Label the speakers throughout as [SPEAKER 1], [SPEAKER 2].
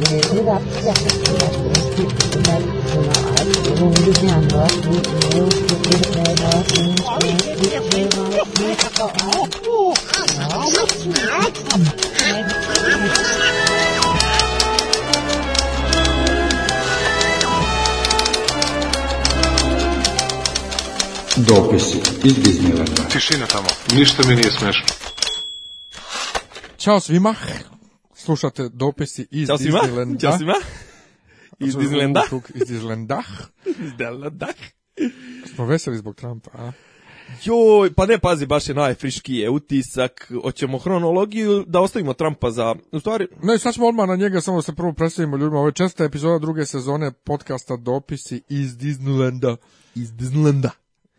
[SPEAKER 1] Дописи
[SPEAKER 2] iz Disneylanda. Tišina tamo, ništa mi nije smešno.
[SPEAKER 1] Ćao svima, Slušate dopisi
[SPEAKER 2] iz
[SPEAKER 1] Ćao Disneylanda.
[SPEAKER 2] Ćao svima.
[SPEAKER 1] Iz
[SPEAKER 2] Disneylanda. Iz
[SPEAKER 1] Disneylanda. Iz Disneylanda. Smo veseli zbog Trumpa, a?
[SPEAKER 2] Joj, pa ne, pazi, baš je najfriškije utisak. Oćemo hronologiju da ostavimo Trumpa za...
[SPEAKER 1] U stvari... Ne, sad ćemo odmah na njega, samo se prvo predstavimo ljudima. Ovo je česta epizoda druge sezone podcasta Dopisi iz Disneylanda.
[SPEAKER 2] Iz Disneylanda.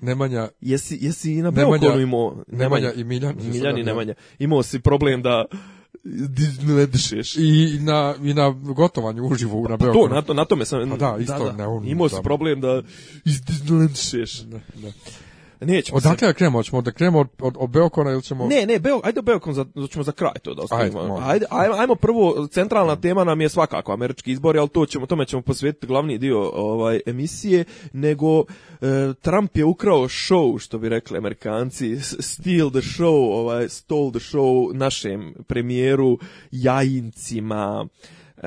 [SPEAKER 1] Nemanja...
[SPEAKER 2] Jesi, jesi i na Beokonu imao... Nemanja, Nemanja
[SPEAKER 1] i Miljan. Miljan i Nemanja.
[SPEAKER 2] Imao si problem da ne
[SPEAKER 1] dišeš. I na, i na gotovanju uživo pa na
[SPEAKER 2] Beogradu.
[SPEAKER 1] Pa to,
[SPEAKER 2] na, to,
[SPEAKER 1] na
[SPEAKER 2] tome sam... Pa
[SPEAKER 1] da, isto da, da. ne on.
[SPEAKER 2] Imao si problem da iz,
[SPEAKER 1] ne dišeš. Ne, ne. Nećemo Odakle da krenemo? Hoćemo da krenemo od, Beokona ili ćemo...
[SPEAKER 2] Ne, ne, Beo, ajde Beokon, za, ćemo za kraj to da ostavimo. Ajde, ajmo, prvo, centralna tema nam je svakako američki izbor, al to ćemo, tome ćemo posvetiti glavni dio ovaj emisije, nego e, Trump je ukrao show, što bi rekli amerikanci, steal the show, ovaj, stole the show našem premijeru, jajincima, e,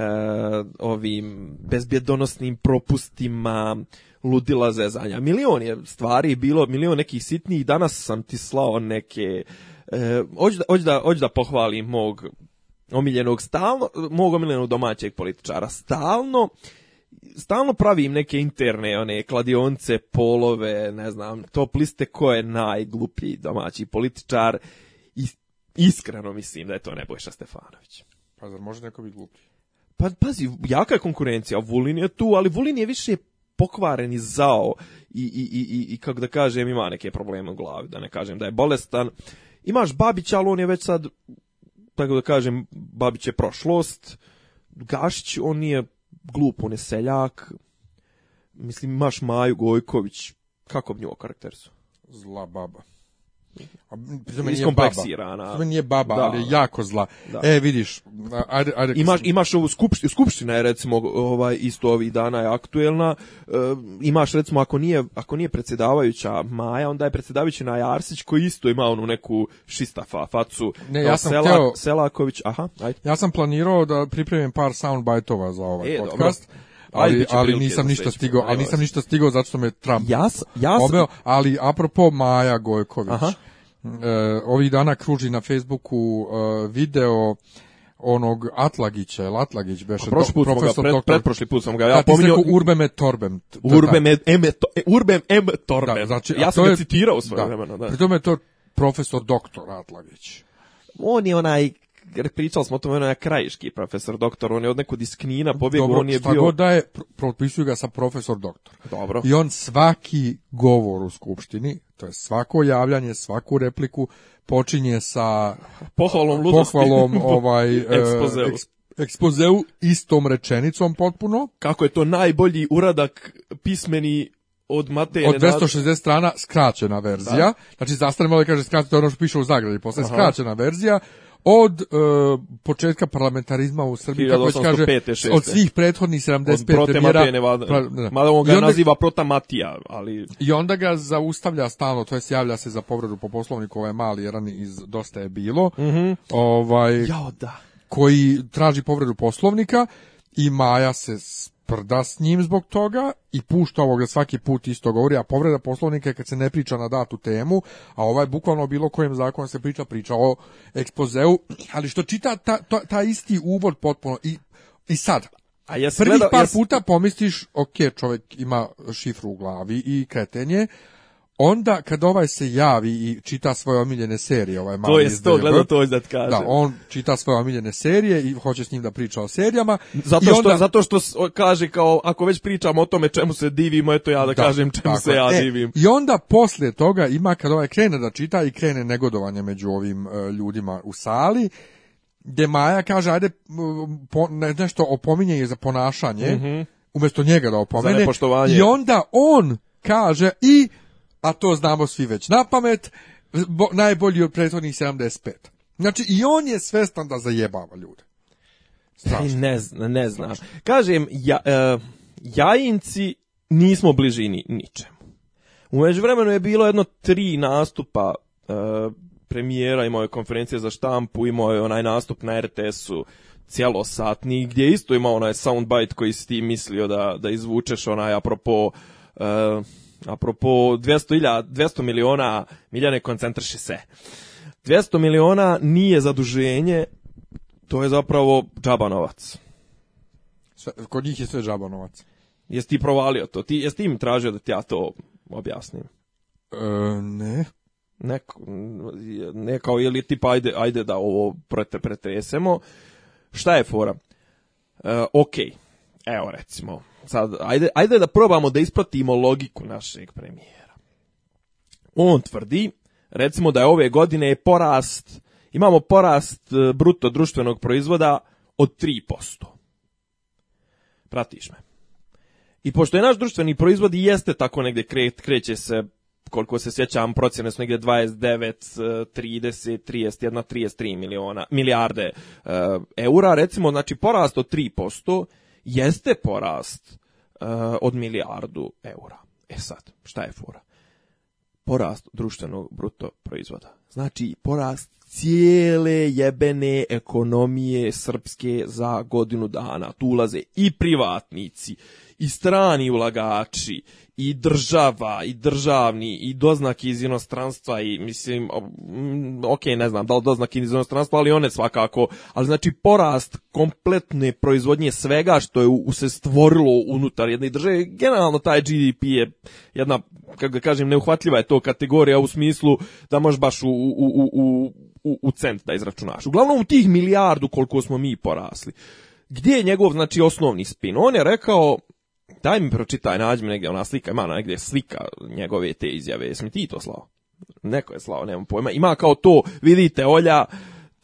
[SPEAKER 2] ovim bezbjedonosnim propustima, ludila zezanja. Milion je stvari bilo, milion nekih sitnijih i danas sam ti slao neke... E, da, da, da pohvalim mog omiljenog stalno, mog omiljenog domaćeg političara. Stalno stalno pravim neke interne one kladionce, polove, ne znam, top liste ko je najgluplji domaći političar i iskreno mislim da je to Nebojša Stefanović.
[SPEAKER 1] Pa zar može neko biti gluplji?
[SPEAKER 2] Pa pazi, jaka je konkurencija, Vulin je tu, ali Vulin je više pokvaren i zao i, i, i, i kako da kažem, ima neke probleme u glavi, da ne kažem da je bolestan. Imaš Babić, ali on je već sad, tako da kažem, Babić je prošlost. Gašić, on nije glup, on je seljak. Mislim, imaš Maju Gojković. Kako bi nju
[SPEAKER 1] Zla baba
[SPEAKER 2] za
[SPEAKER 1] meni je baba. baba, ali je jako zla. E, vidiš, ajde, ajde,
[SPEAKER 2] imaš, imaš ovu skupštinu, skupština je recimo ovaj, isto ovih dana je aktuelna. E, imaš recimo, ako nije, ako nije predsjedavajuća Maja, onda je predsjedavajući na Jarsić koji isto ima onu neku šistafa facu.
[SPEAKER 1] Ne, ja sam
[SPEAKER 2] Selaković, aha,
[SPEAKER 1] ajde. Ja sam planirao da pripremim par soundbajtova za ovaj e, podcast. Dobro ali, ali nisam ništa stigao, ali nisam ništa stigao zato što me Trump jas, jas... obeo, ali apropo Maja Gojković, Aha. E, ovih dana kruži na Facebooku eh, video onog Atlagića, El Atlagić beše
[SPEAKER 2] prošli put smo ga pred, pretprošli put sam ga ja pominjao
[SPEAKER 1] Urbem et Torbem.
[SPEAKER 2] Urbem et em, e, Urbem em Torbem. Da, znači, ja sam ga citirao svoje da. vremena, da.
[SPEAKER 1] pritom je to profesor doktor Atlagić.
[SPEAKER 2] On je onaj jer pričali smo o tome, ono je krajiški profesor doktor, on je od nekog disknina pobjegao, on je bio... god da
[SPEAKER 1] je, propisuju ga sa profesor doktor.
[SPEAKER 2] Dobro.
[SPEAKER 1] I on svaki govor u skupštini, to je svako javljanje, svaku repliku, počinje sa
[SPEAKER 2] pohvalom, ludosti.
[SPEAKER 1] pohvalom ovaj, e,
[SPEAKER 2] ekspozeu. Eks,
[SPEAKER 1] ekspozeu istom rečenicom potpuno.
[SPEAKER 2] Kako je to najbolji uradak pismeni od Matejne...
[SPEAKER 1] Od 260 strana skraćena verzija. Da. Znači, zastavljamo ovaj da kaže je ono što piše u zagradi, posle skraćena verzija od e, početka parlamentarizma u Srbiji, kaže, od svih prethodnih 75 od premijera.
[SPEAKER 2] Pa, mada on ga naziva ali...
[SPEAKER 1] I onda ga zaustavlja stalno, to je javlja se za povredu po poslovniku ovaj mali jedan iz Dosta je bilo, mm ovaj,
[SPEAKER 2] Jao, da.
[SPEAKER 1] koji traži povredu poslovnika i Maja se prda s njim zbog toga i pušta ovog da svaki put isto govori, a povreda poslovnika je kad se ne priča na datu temu, a ovaj bukvalno bilo kojem zakonu se priča, priča o ekspozeu, ali što čita ta, ta, isti uvod potpuno i, i sad, a ja Prvih par puta pomisliš, ok, čovjek ima šifru u glavi i kretenje, onda kad ovaj se javi i čita svoje omiljene serije, ovaj mali
[SPEAKER 2] To je to, gleda, to da kaže.
[SPEAKER 1] Da, on čita svoje omiljene serije i hoće s njim da priča o serijama.
[SPEAKER 2] Zato što, onda, zato što kaže kao, ako već pričamo o tome čemu se divimo, eto ja da, kažem čemu se ja e, divim.
[SPEAKER 1] I onda posle toga ima kad ovaj krene da čita i krene negodovanje među ovim e, ljudima u sali, gde Maja kaže, ajde, nešto opominje je za ponašanje, mm umjesto njega da opomene. I onda on kaže i a to znamo svi već na pamet, najbolji od prethodnih 75. Znači, i on je svestan da zajebava ljude.
[SPEAKER 2] Ne, zna, ne znam. Kažem, ja, e, jajinci nismo bližini ničemu. U međuvremenu je bilo jedno tri nastupa e, premijera, imao je konferencije za štampu, imao je onaj nastup na RTS-u cjelosatni, gdje isto imao onaj soundbite koji si ti mislio da, da izvučeš onaj apropo... E, apropo 200, 200 miliona, Miljane, koncentraši se. 200 miliona nije zaduženje, to je zapravo džabanovac.
[SPEAKER 1] kod njih je sve džaba novac.
[SPEAKER 2] Jesi ti provalio to? Ti, jesi ti im tražio da ti ja to objasnim? E,
[SPEAKER 1] ne.
[SPEAKER 2] Ne, kao ili tipa ajde, ajde da ovo prete, pretresemo. Šta je fora? E, ok, evo recimo, sad, ajde, da probamo da ispratimo logiku našeg premijera. On tvrdi, recimo da je ove godine porast, imamo porast e, bruto društvenog proizvoda od 3%. Pratiš me. I pošto je naš društveni proizvod i jeste tako negdje, kre, kreće se, koliko se sjećam, procjene su negde 29, 30, 31, 33 miliona, milijarde e, eura, recimo, znači porast od 3%, jeste porast eh, od milijardu eura. E sad, šta je fora? Porast društvenog bruto proizvoda. Znači, porast cijele jebene ekonomije srpske za godinu dana. Tu ulaze i privatnici, i strani ulagači, i država, i državni, i doznaki iz inostranstva, i mislim, mm, ok, ne znam da li doznaki iz inostranstva, ali one svakako, ali znači porast kompletne proizvodnje svega što je u, se stvorilo unutar jedne države, generalno taj GDP je jedna, kako ga kažem, neuhvatljiva je to kategorija u smislu da možeš baš u, u, u, u u, cent da izračunaš. Uglavnom u tih milijardu koliko smo mi porasli. Gdje je njegov, znači, osnovni spin? On je rekao, daj mi pročitaj, nađi mi negdje ona slika, ima negdje slika njegove te izjave, jesi mi ti to slao? Neko je slao, nemam pojma. Ima kao to, vidite, Olja,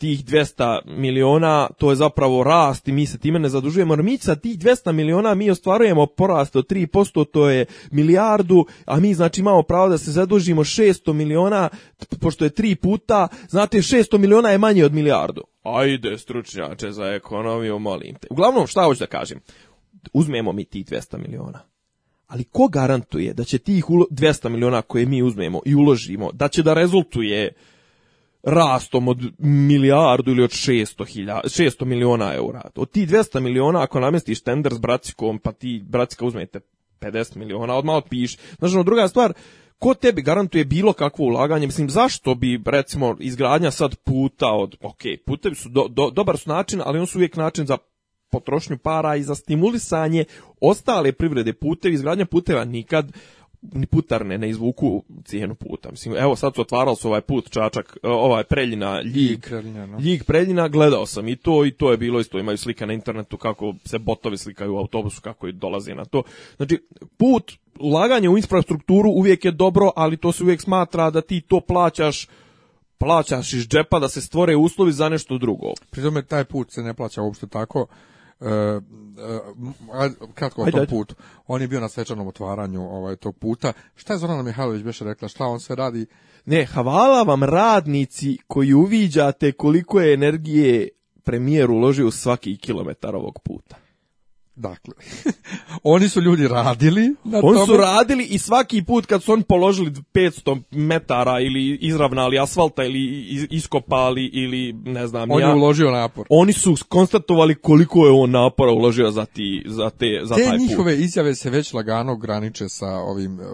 [SPEAKER 2] tih 200 miliona, to je zapravo rast i mi se time ne zadužujemo, jer mi sa tih 200 miliona mi ostvarujemo porast od 3%, to je milijardu, a mi znači imamo pravo da se zadužimo 600 miliona, pošto je tri puta, znate 600 miliona je manje od milijardu. Ajde, stručnjače za ekonomiju, molim te. Uglavnom, šta hoću da kažem? Uzmemo mi tih 200 miliona. Ali ko garantuje da će tih 200 miliona koje mi uzmemo i uložimo, da će da rezultuje rastom od milijardu ili od 600, hilja, 600 miliona eura. Od ti 200 miliona, ako namestiš tender s Bracikom, pa ti Bracika uzmete 50 miliona, odmah otpiš. Znači, ono, druga stvar, ko tebi garantuje bilo kakvo ulaganje? Mislim, zašto bi, recimo, izgradnja sad puta od, ok, putevi su do, dobar su način, ali on su uvijek način za potrošnju para i za stimulisanje ostale privrede putevi, izgradnja puteva nikad ni putarne ne izvuku cijenu puta. Mislim, evo sad su otvarali su ovaj put Čačak, e, ovaj Preljina, Ljig, Ljig, Preljina, gledao sam i to i to je bilo isto, imaju slike na internetu kako se botovi slikaju u autobusu, kako i dolaze na to. Znači, put, ulaganje u infrastrukturu uvijek je dobro, ali to se uvijek smatra da ti to plaćaš plaćaš iz džepa da se stvore uslovi za nešto drugo.
[SPEAKER 1] Pri tome taj put se ne plaća uopšte tako E, e, kratko o tom putu. On je bio na svečanom otvaranju ovaj tog puta. Šta je Zorana Mihajlović beše rekla? Šta on se radi?
[SPEAKER 2] Ne, hvala vam radnici koji uviđate koliko je energije premijer uložio u svaki kilometar ovog puta.
[SPEAKER 1] Dakle, oni su ljudi radili
[SPEAKER 2] Oni su radili i svaki put kad su oni položili 500 metara ili izravnali asfalta ili iskopali ili ne znam On
[SPEAKER 1] ja. je uložio napor.
[SPEAKER 2] Oni su konstatovali koliko je on napora uložio za, ti, za, te, za taj put. Te
[SPEAKER 1] njihove izjave se već lagano graniče sa ovim eh,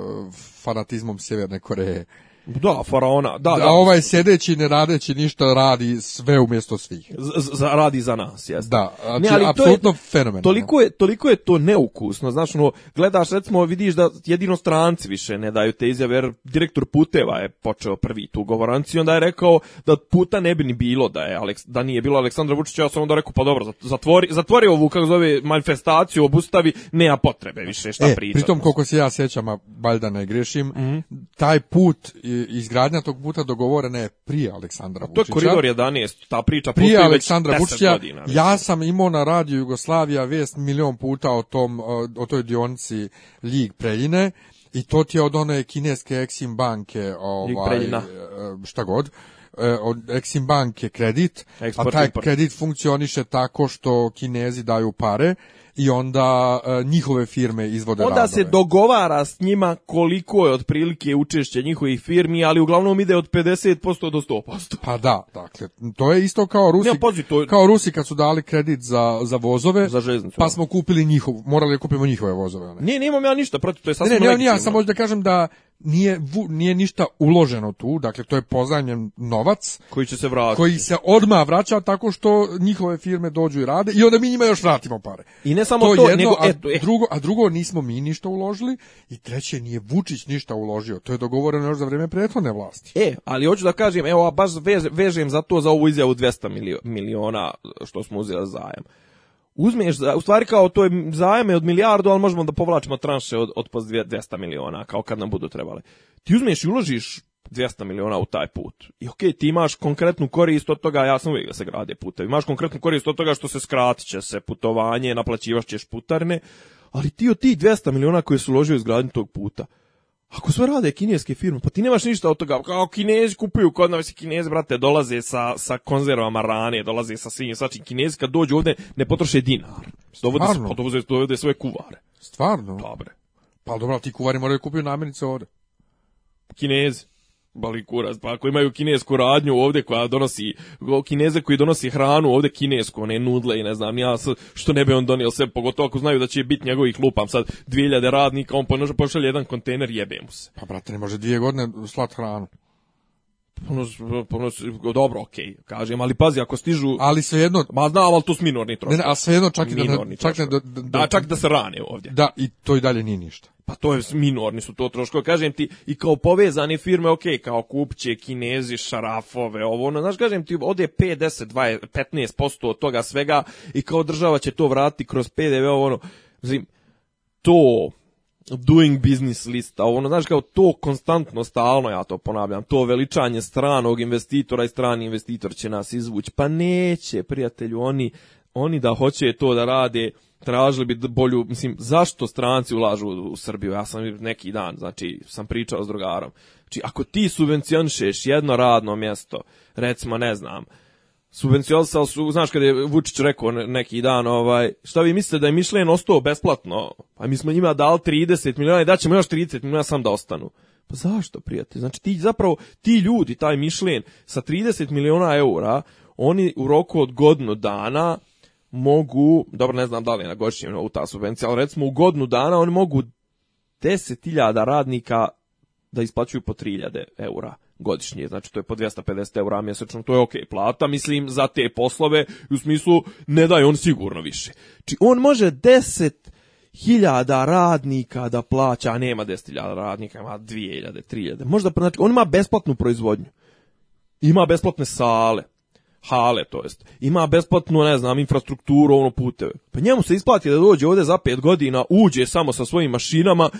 [SPEAKER 1] fanatizmom Sjeverne Koreje.
[SPEAKER 2] Da, faraona, da, da, da.
[SPEAKER 1] ovaj sedeći ne radeći ništa radi sve umjesto svih.
[SPEAKER 2] Z, radi za nas, jesno.
[SPEAKER 1] Da,
[SPEAKER 2] znači,
[SPEAKER 1] apsolutno to je,
[SPEAKER 2] Toliko je, toliko je to neukusno, znači, ono, gledaš, recimo, vidiš da jedino stranci više ne daju te izjave, jer direktor puteva je počeo prvi tu govoranci, onda je rekao da puta ne bi ni bilo da je Aleks, da nije bilo Aleksandra Vučića, ja sam onda rekao, pa dobro, zatvori, zatvori ovu, kako zove, manifestaciju, obustavi, nema potrebe više, šta e,
[SPEAKER 1] Pritom, koliko se ja sećam, a valjda ne grešim, mhm. taj put je izgradnja tog puta dogovorena
[SPEAKER 2] je
[SPEAKER 1] prije Aleksandra Vučića.
[SPEAKER 2] To je koridor 11, ta priča prije Aleksandra Vučića.
[SPEAKER 1] ja sam imao na radiju Jugoslavija vest milion puta o tom o toj dionici Lig Preljine i to ti je od one kineske Exim banke, ovaj e, šta god e, od Exim banke kredit, a taj kredit funkcioniše tako što Kinezi daju pare i onda e, njihove firme izvode
[SPEAKER 2] onda
[SPEAKER 1] se
[SPEAKER 2] dogovara s njima koliko je otprilike učešće njihovih firmi, ali uglavnom ide od 50% do 100%.
[SPEAKER 1] Pa da, dakle, to je isto kao Rusi, ne, to kao Rusi kad su dali kredit za, za vozove,
[SPEAKER 2] za
[SPEAKER 1] pa smo kupili njihovo, morali kupimo njihove vozove.
[SPEAKER 2] Ne, ne ja ništa protiv,
[SPEAKER 1] to je
[SPEAKER 2] sasvim Ne,
[SPEAKER 1] ne, ja da kažem da nije, nije ništa uloženo tu, dakle to je pozajmljen novac
[SPEAKER 2] koji će se vratiti.
[SPEAKER 1] Koji se odmah vraća tako što njihove firme dođu i rade i onda mi njima još vratimo pare.
[SPEAKER 2] I ne samo to, jedno, nego, a, e-
[SPEAKER 1] drugo, a drugo nismo mi ništa uložili i treće nije Vučić ništa uložio. To je dogovoreno još za vrijeme prethodne vlasti.
[SPEAKER 2] E, ali hoću da kažem, evo a baš vežem za to za ovu izjavu 200 miliona što smo uzeli zajam uzmeš, u stvari kao to je zajme od milijardu, ali možemo da povlačimo tranše od, od 200 miliona, kao kad nam budu trebali. Ti uzmeš i uložiš 200 miliona u taj put. I okej, okay, ti imaš konkretnu korist od toga, ja sam uvijek da se grade putevi, imaš konkretnu korist od toga što se skratit će se putovanje, naplaćivaš ćeš putarne, ali ti od tih 200 miliona koje su uložio u izgradnju tog puta, ako sve rade kineske firme, pa ti nemaš ništa od toga. Kao kinezi kupuju kod nas, kinezi, brate, dolaze sa, sa konzervama rane, dolaze sa svim, svačim. Kinezi kad dođu ovde, ne potroše dinar. Dovode, Stvarno? Pa dovode, dovode svoje kuvare.
[SPEAKER 1] Stvarno?
[SPEAKER 2] Dobre.
[SPEAKER 1] Pa, pa dobro, ti kuvari moraju kupiti namirnice ovde.
[SPEAKER 2] Kinezi kurac, pa ako imaju kinesku radnju ovdje koja donosi, kineze koji donosi hranu ovdje kinesku, one nudle i ne znam, ja što ne bi on donio sve, pogotovo ako znaju da će biti njegovih lupam sad 2000 radnika, on pošalje jedan kontejner, jebe mu se.
[SPEAKER 1] Pa brate, ne može dvije godine slat hranu
[SPEAKER 2] dobro, okej, kažem, ali pazi, ako stižu...
[SPEAKER 1] Ali svejedno...
[SPEAKER 2] Ma znam, ali to su minorni troškovi.
[SPEAKER 1] Ne, a svejedno čak i da... Minorni čak, da,
[SPEAKER 2] da, čak da se rane ovdje.
[SPEAKER 1] Da, i to i dalje nije ništa.
[SPEAKER 2] Pa to je minorni su to troškovi, kažem ti, i kao povezane firme, okej, okay, kao kupće, kinezi, šarafove, ovo, ono, znaš, kažem ti, ovdje 5, 10, 20, 15% od toga svega i kao država će to vratiti kroz PDV, ovo, ono, zim, to doing business lista, ono, znaš, kao to konstantno, stalno, ja to ponavljam, to veličanje stranog investitora i strani investitor će nas izvući, pa neće, prijatelju, oni, oni da hoće to da rade, tražili bi bolju, mislim, zašto stranci ulažu u Srbiju? Ja sam neki dan, znači, sam pričao s drugarom. Znači, ako ti subvencionišeš jedno radno mjesto, recimo, ne znam, subvencionisali su, znaš kad je Vučić rekao neki dan, ovaj, šta vi mislite da je mišljen ostao besplatno? Pa mi smo njima dali 30 milijuna i daćemo još 30 miliona sam da ostanu. Pa zašto, prijatelj? Znači ti zapravo, ti ljudi, taj mišljen sa 30 milijuna eura, oni u roku od godinu dana mogu, dobro ne znam da li je na godišnjem u ta subvencija, ali recimo u godinu dana oni mogu 10.000 radnika da isplaćuju po 3.000 eura godišnje, znači to je po 250 eura mjesečno, to je ok plata, mislim, za te poslove, u smislu, ne daje on sigurno više. Či on može deset hiljada radnika da plaća, a nema 10.000 radnika, ima 2.000, 3.000, možda, znači, on ima besplatnu proizvodnju, ima besplatne sale, hale, to jest, ima besplatnu, ne znam, infrastrukturu, ono puteve. Pa njemu se isplati da dođe ovdje za pet godina, uđe samo sa svojim mašinama,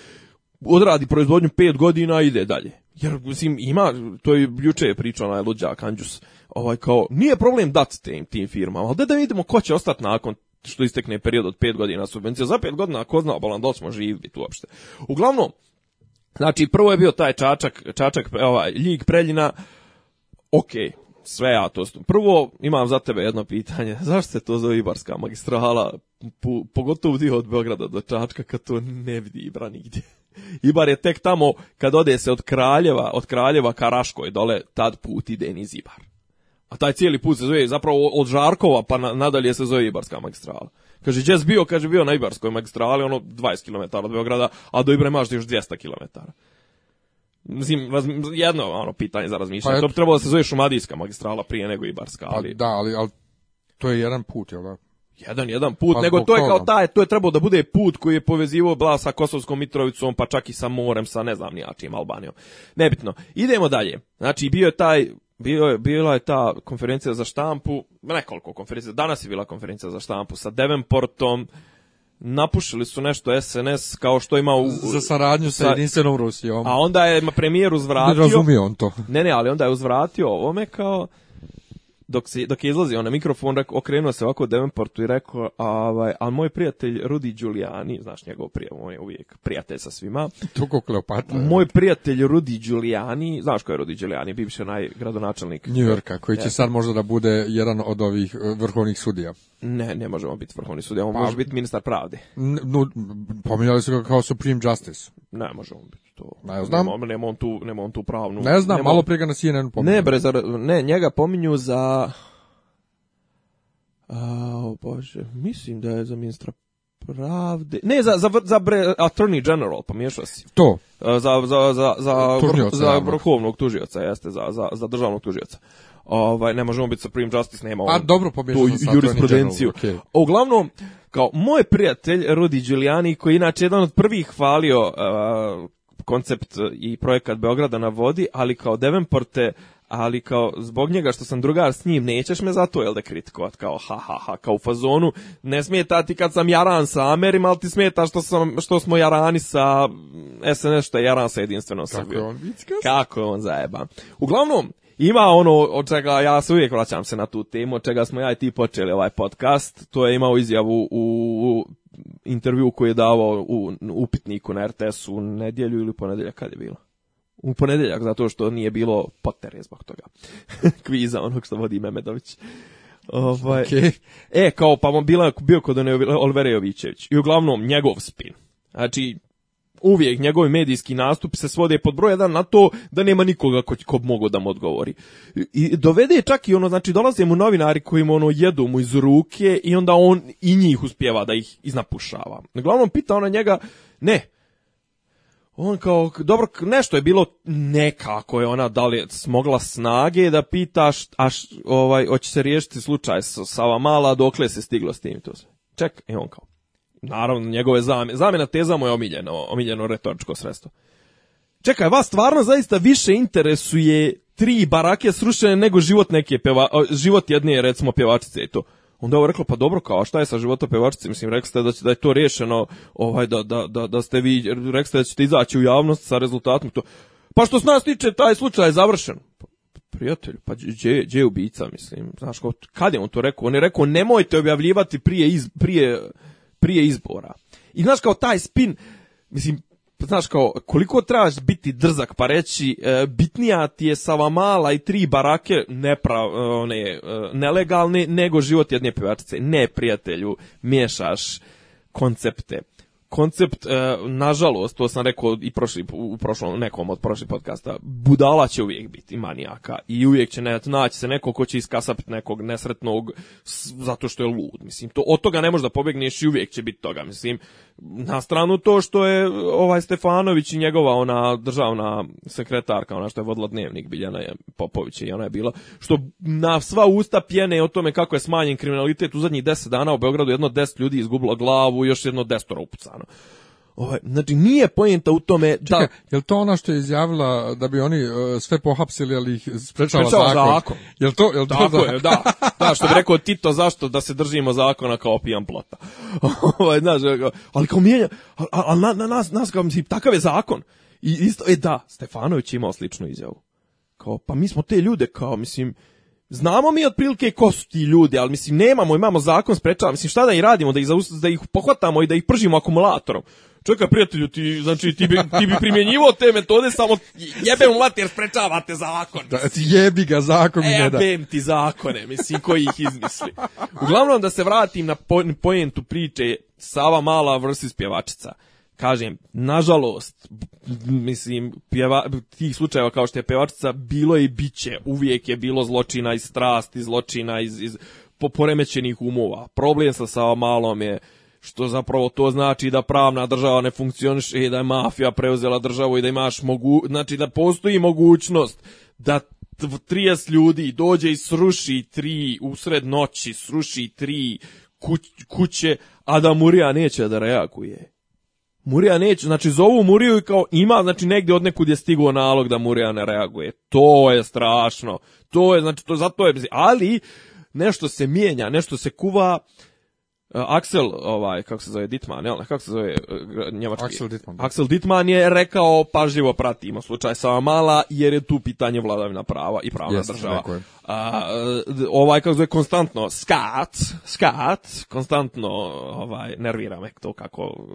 [SPEAKER 2] odradi proizvodnju 5 godina ide dalje. Jer, mislim, ima, to je juče pričao onaj luđak Andžus, ovaj kao, nije problem dati tim, tim firmama, al da, da vidimo ko će ostati nakon što istekne period od 5 godina subvencija. Za 5 godina, ko zna, obalan, da smo živi tu uopšte. Uglavnom, znači, prvo je bio taj čačak, čačak, ovaj, ljig preljina, ok, sve ja to Prvo, imam za tebe jedno pitanje. Zašto se to zove Ibarska magistrala, pogotovo dio od Beograda do Čačka, kad to ne vidi Ibra nigdje? Ibar je tek tamo kad ode se od Kraljeva, od Kraljeva Karaškoj dole, tad put ide niz Ibar. A taj cijeli put se zove zapravo od Žarkova pa nadalje se zove Ibarska magistrala. Kaže, gdje bio? Kaže, bio na Ibarskoj magistrali, ono 20 km od Beograda, a do Ibra imaš još 200 km. Mislim, jedno ono pitanje za razmišljanje. Pa to bi trebalo da se zove Šumadijska magistrala prije nego Ibarska. Pa ali...
[SPEAKER 1] da, ali, ali to je jedan put, jel da? Jedan,
[SPEAKER 2] jedan put, pa nego to je kao taj, to je trebalo da bude put koji je povezivao bla sa Kosovskom Mitrovicom, pa čak i sa morem, sa ne znam ni ja Albanijom. Nebitno. Idemo dalje. Znači, bio je taj, bio je, bila je ta konferencija za štampu, nekoliko konferencija, danas je bila konferencija za štampu sa Devenportom, napušili su nešto SNS kao što ima u,
[SPEAKER 1] za saradnju sa, jedinstvenom Rusijom.
[SPEAKER 2] A onda je premijer uzvratio. Ne razumije
[SPEAKER 1] on to.
[SPEAKER 2] Ne, ne, ali onda je uzvratio ovome kao dok, se, dok je izlazio na mikrofon, rekao, okrenuo se ovako u Davenportu i rekao, ovaj, a, moj prijatelj Rudi Giuliani, znaš njegov prijatelj, on
[SPEAKER 1] je
[SPEAKER 2] uvijek prijatelj sa svima.
[SPEAKER 1] Tuko Kleopatra.
[SPEAKER 2] Moj prijatelj Rudi Giuliani, znaš ko je Rudi Giuliani, bivši onaj gradonačelnik.
[SPEAKER 1] New Yorka, koji će sad možda da bude jedan od ovih e, vrhovnih sudija.
[SPEAKER 2] Ne, ne možemo biti vrhovni sudija, on pa- može biti ministar pravde.
[SPEAKER 1] No, pominjali su ga kao Supreme Justice.
[SPEAKER 2] Ne, možemo biti to. Ne
[SPEAKER 1] znam. Nema, nema on tu, nema on tu pravnu. Ne znam, nema... malo prije ga na CNN
[SPEAKER 2] pominju. Ne, bre, zar, ne, njega pominju za... O bože, mislim da je za ministra pravde. Ne, za, za, za bre, attorney general, pomiješao si.
[SPEAKER 1] To.
[SPEAKER 2] Za, za, za, za, za vrhovnog tužioca, jeste, za, za, za državnog tužioca. Ovaj, ne možemo biti Supreme Justice, nema
[SPEAKER 1] on. A dobro pomiješao sam sa jurisprudenciju. General,
[SPEAKER 2] okay. Uglavnom, kao moj prijatelj Rudi Giuliani koji je inače jedan od prvih hvalio uh, koncept e, i projekat Beograda na vodi, ali kao Devenporte ali kao zbog njega što sam drugar s njim nećeš me zato jel da kritikovat kao ha ha ha kao u fazonu ne smeta ti kad sam jaran sa Amerim ali ti smeta što, što smo jarani sa SNS što je jaran sa jedinstvenom kako
[SPEAKER 1] on
[SPEAKER 2] kako on zajeba uglavnom ima ono od čega ja se uvijek vraćam se na tu temu od čega smo ja i ti počeli ovaj podcast to je imao izjavu u intervju koji je davao u upitniku na RTS-u nedjelju ili ponedjeljak kad je bilo. U ponedjeljak zato što nije bilo potere zbog toga. Kviza onog što vodi Memedović. Ovaj, e, kao pa vam bila, bio kod one I uglavnom njegov spin. Znači, uvijek njegov medijski nastup se svode pod broj jedan na to da nema nikoga ko, ko mogu da mu odgovori. I dovede čak i ono, znači dolaze mu novinari koji mu ono jedu mu iz ruke i onda on i njih uspjeva da ih iznapušava. glavnom pita ona njega, ne, on kao, dobro, nešto je bilo nekako je ona, da li smogla snage da pitaš, a ovaj, hoće se riješiti slučaj sa, sa mala, dokle se stiglo s tim i to sve. Ček, i e on kao, Naravno, njegove zamjena, zamjena teza mu je omiljeno, omiljeno retoričko sredstvo. Čekaj, vas stvarno zaista više interesuje tri barake srušene nego život neke peva, život jedne recimo pjevačice i to. Onda je ovo reklo, pa dobro, kao šta je sa životom pjevačice? Mislim, rekli ste da, će, da je to rješeno, ovaj, da, da, da, da ste vi, rekli ste da ćete izaći u javnost sa rezultatom. To. Pa što s nas tiče, taj slučaj je završen. Prijatelj, prijatelju, pa gdje, je ubica, mislim, znaš, kad je on to rekao? On je rekao, nemojte objavljivati prije, iz, prije prije izbora. I znaš kao taj spin, mislim, znaš kao, koliko trebaš biti drzak pa reći, e, bitnija ti je mala i tri barake nepra, e, one, e, nelegalne nego život jedne pjevačice. Ne, prijatelju, miješaš koncepte koncept, e, nažalost, to sam rekao i prošli, u prošlom, nekom od prošlih podcasta, budala će uvijek biti manijaka i uvijek će ne, naći se neko ko će iskasapiti nekog nesretnog zato što je lud, mislim, to, od toga ne možeš da pobegneš i uvijek će biti toga, mislim, na stranu to što je ovaj Stefanović i njegova ona državna sekretarka, ona što je vodila dnevnik Biljana je Popović i ona je bila, što na sva usta pjene o tome kako je smanjen kriminalitet u zadnjih deset dana u Beogradu jedno deset ljudi izgubilo glavu i još jedno destoro upucano. Ovaj, znači, nije poenta u tome... da... je
[SPEAKER 1] to ona što je izjavila da bi oni e, sve pohapsili, ali ih sprečava, zakon?
[SPEAKER 2] Je to, da. da, što bi rekao Tito, zašto da se držimo zakona kao pijan plota? ovaj, znaš, e, ali kao mijenja, A na, na, nas, nas kao, mislim, takav je zakon. I isto, e da, Stefanović imao sličnu izjavu. Kao, pa mi smo te ljude, kao, mislim, Znamo mi otprilike ko su ti ljudi, ali mislim nemamo, imamo zakon sprečava, mislim šta da i radimo, da ih, da ih pohvatamo i da ih pržimo akumulatorom. Čekaj, prijatelju, ti, znači, ti bi, ti bi primjenjivao te metode, samo jebem u jer sprečavate zakon.
[SPEAKER 1] Da, jebi ga, zakon
[SPEAKER 2] e, ti zakone, mislim, koji ih izmisli. Uglavnom, da se vratim na pojentu priče Sava Mala vrsi pjevačica. Kažem, nažalost, mislim, pjeva, tih slučajeva kao što je pjevačica, bilo je i će, Uvijek je bilo zločina iz strasti, zločina iz, iz poremećenih umova. Problem sa Sava Malom je što zapravo to znači da pravna država ne funkcioniše i da je mafija preuzela državu i da imaš mogu, znači da postoji mogućnost da 30 ljudi dođe i sruši tri usred noći, sruši tri kuće, a da Murija neće da reaguje. Murija neće, znači zovu Muriju i kao ima, znači negdje od nekud je stigao nalog da Murija ne reaguje. To je strašno. To je, znači, to, zato je, ali nešto se mijenja, nešto se kuva, E, Axel, ovaj, kako se zove, Ditman, jel, kako se zove e, njemački? Axel
[SPEAKER 1] Ditman. Axel
[SPEAKER 2] je rekao, pažljivo pratimo slučaj Sava Mala, jer je tu pitanje vladavina prava i pravna yes, država. ovaj, kako se zove, konstantno, skat, skat, konstantno, ovaj, nervira me to kako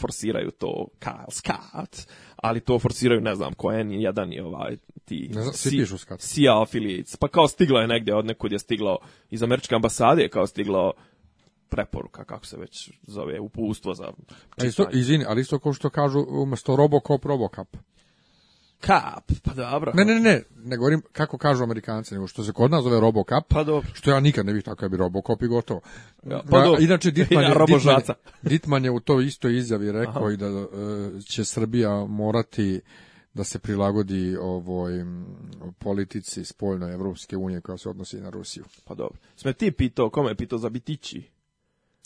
[SPEAKER 2] forsiraju to, skat, ali to forsiraju, ne znam, ko je, jedan i ovaj, ti...
[SPEAKER 1] Ne znam,
[SPEAKER 2] pišu skat. CIA affiliates, pa kao stigla je negdje od nekud je stiglo, iz američke ambasade je kao stiglo preporuka, kako se već zove, upustvo za
[SPEAKER 1] čitanje. ali isto kao što kažu umjesto Robocop, RoboCup.
[SPEAKER 2] Kap, pa dobro.
[SPEAKER 1] Ne, ne, ne, ne govorim kako kažu Amerikanci, nego što se kod nas zove Robocop,
[SPEAKER 2] pa
[SPEAKER 1] što ja nikad ne bih tako bi Robocop i gotovo. Ja, pa dobro. Inače, Ditman, ja, Ditman, je u toj istoj izjavi rekao i da e, će Srbija morati da se prilagodi ovoj politici spoljnoj Evropske unije koja se odnosi na Rusiju.
[SPEAKER 2] Pa dobro. Sme ti pitao, kome je pitao za Bitići?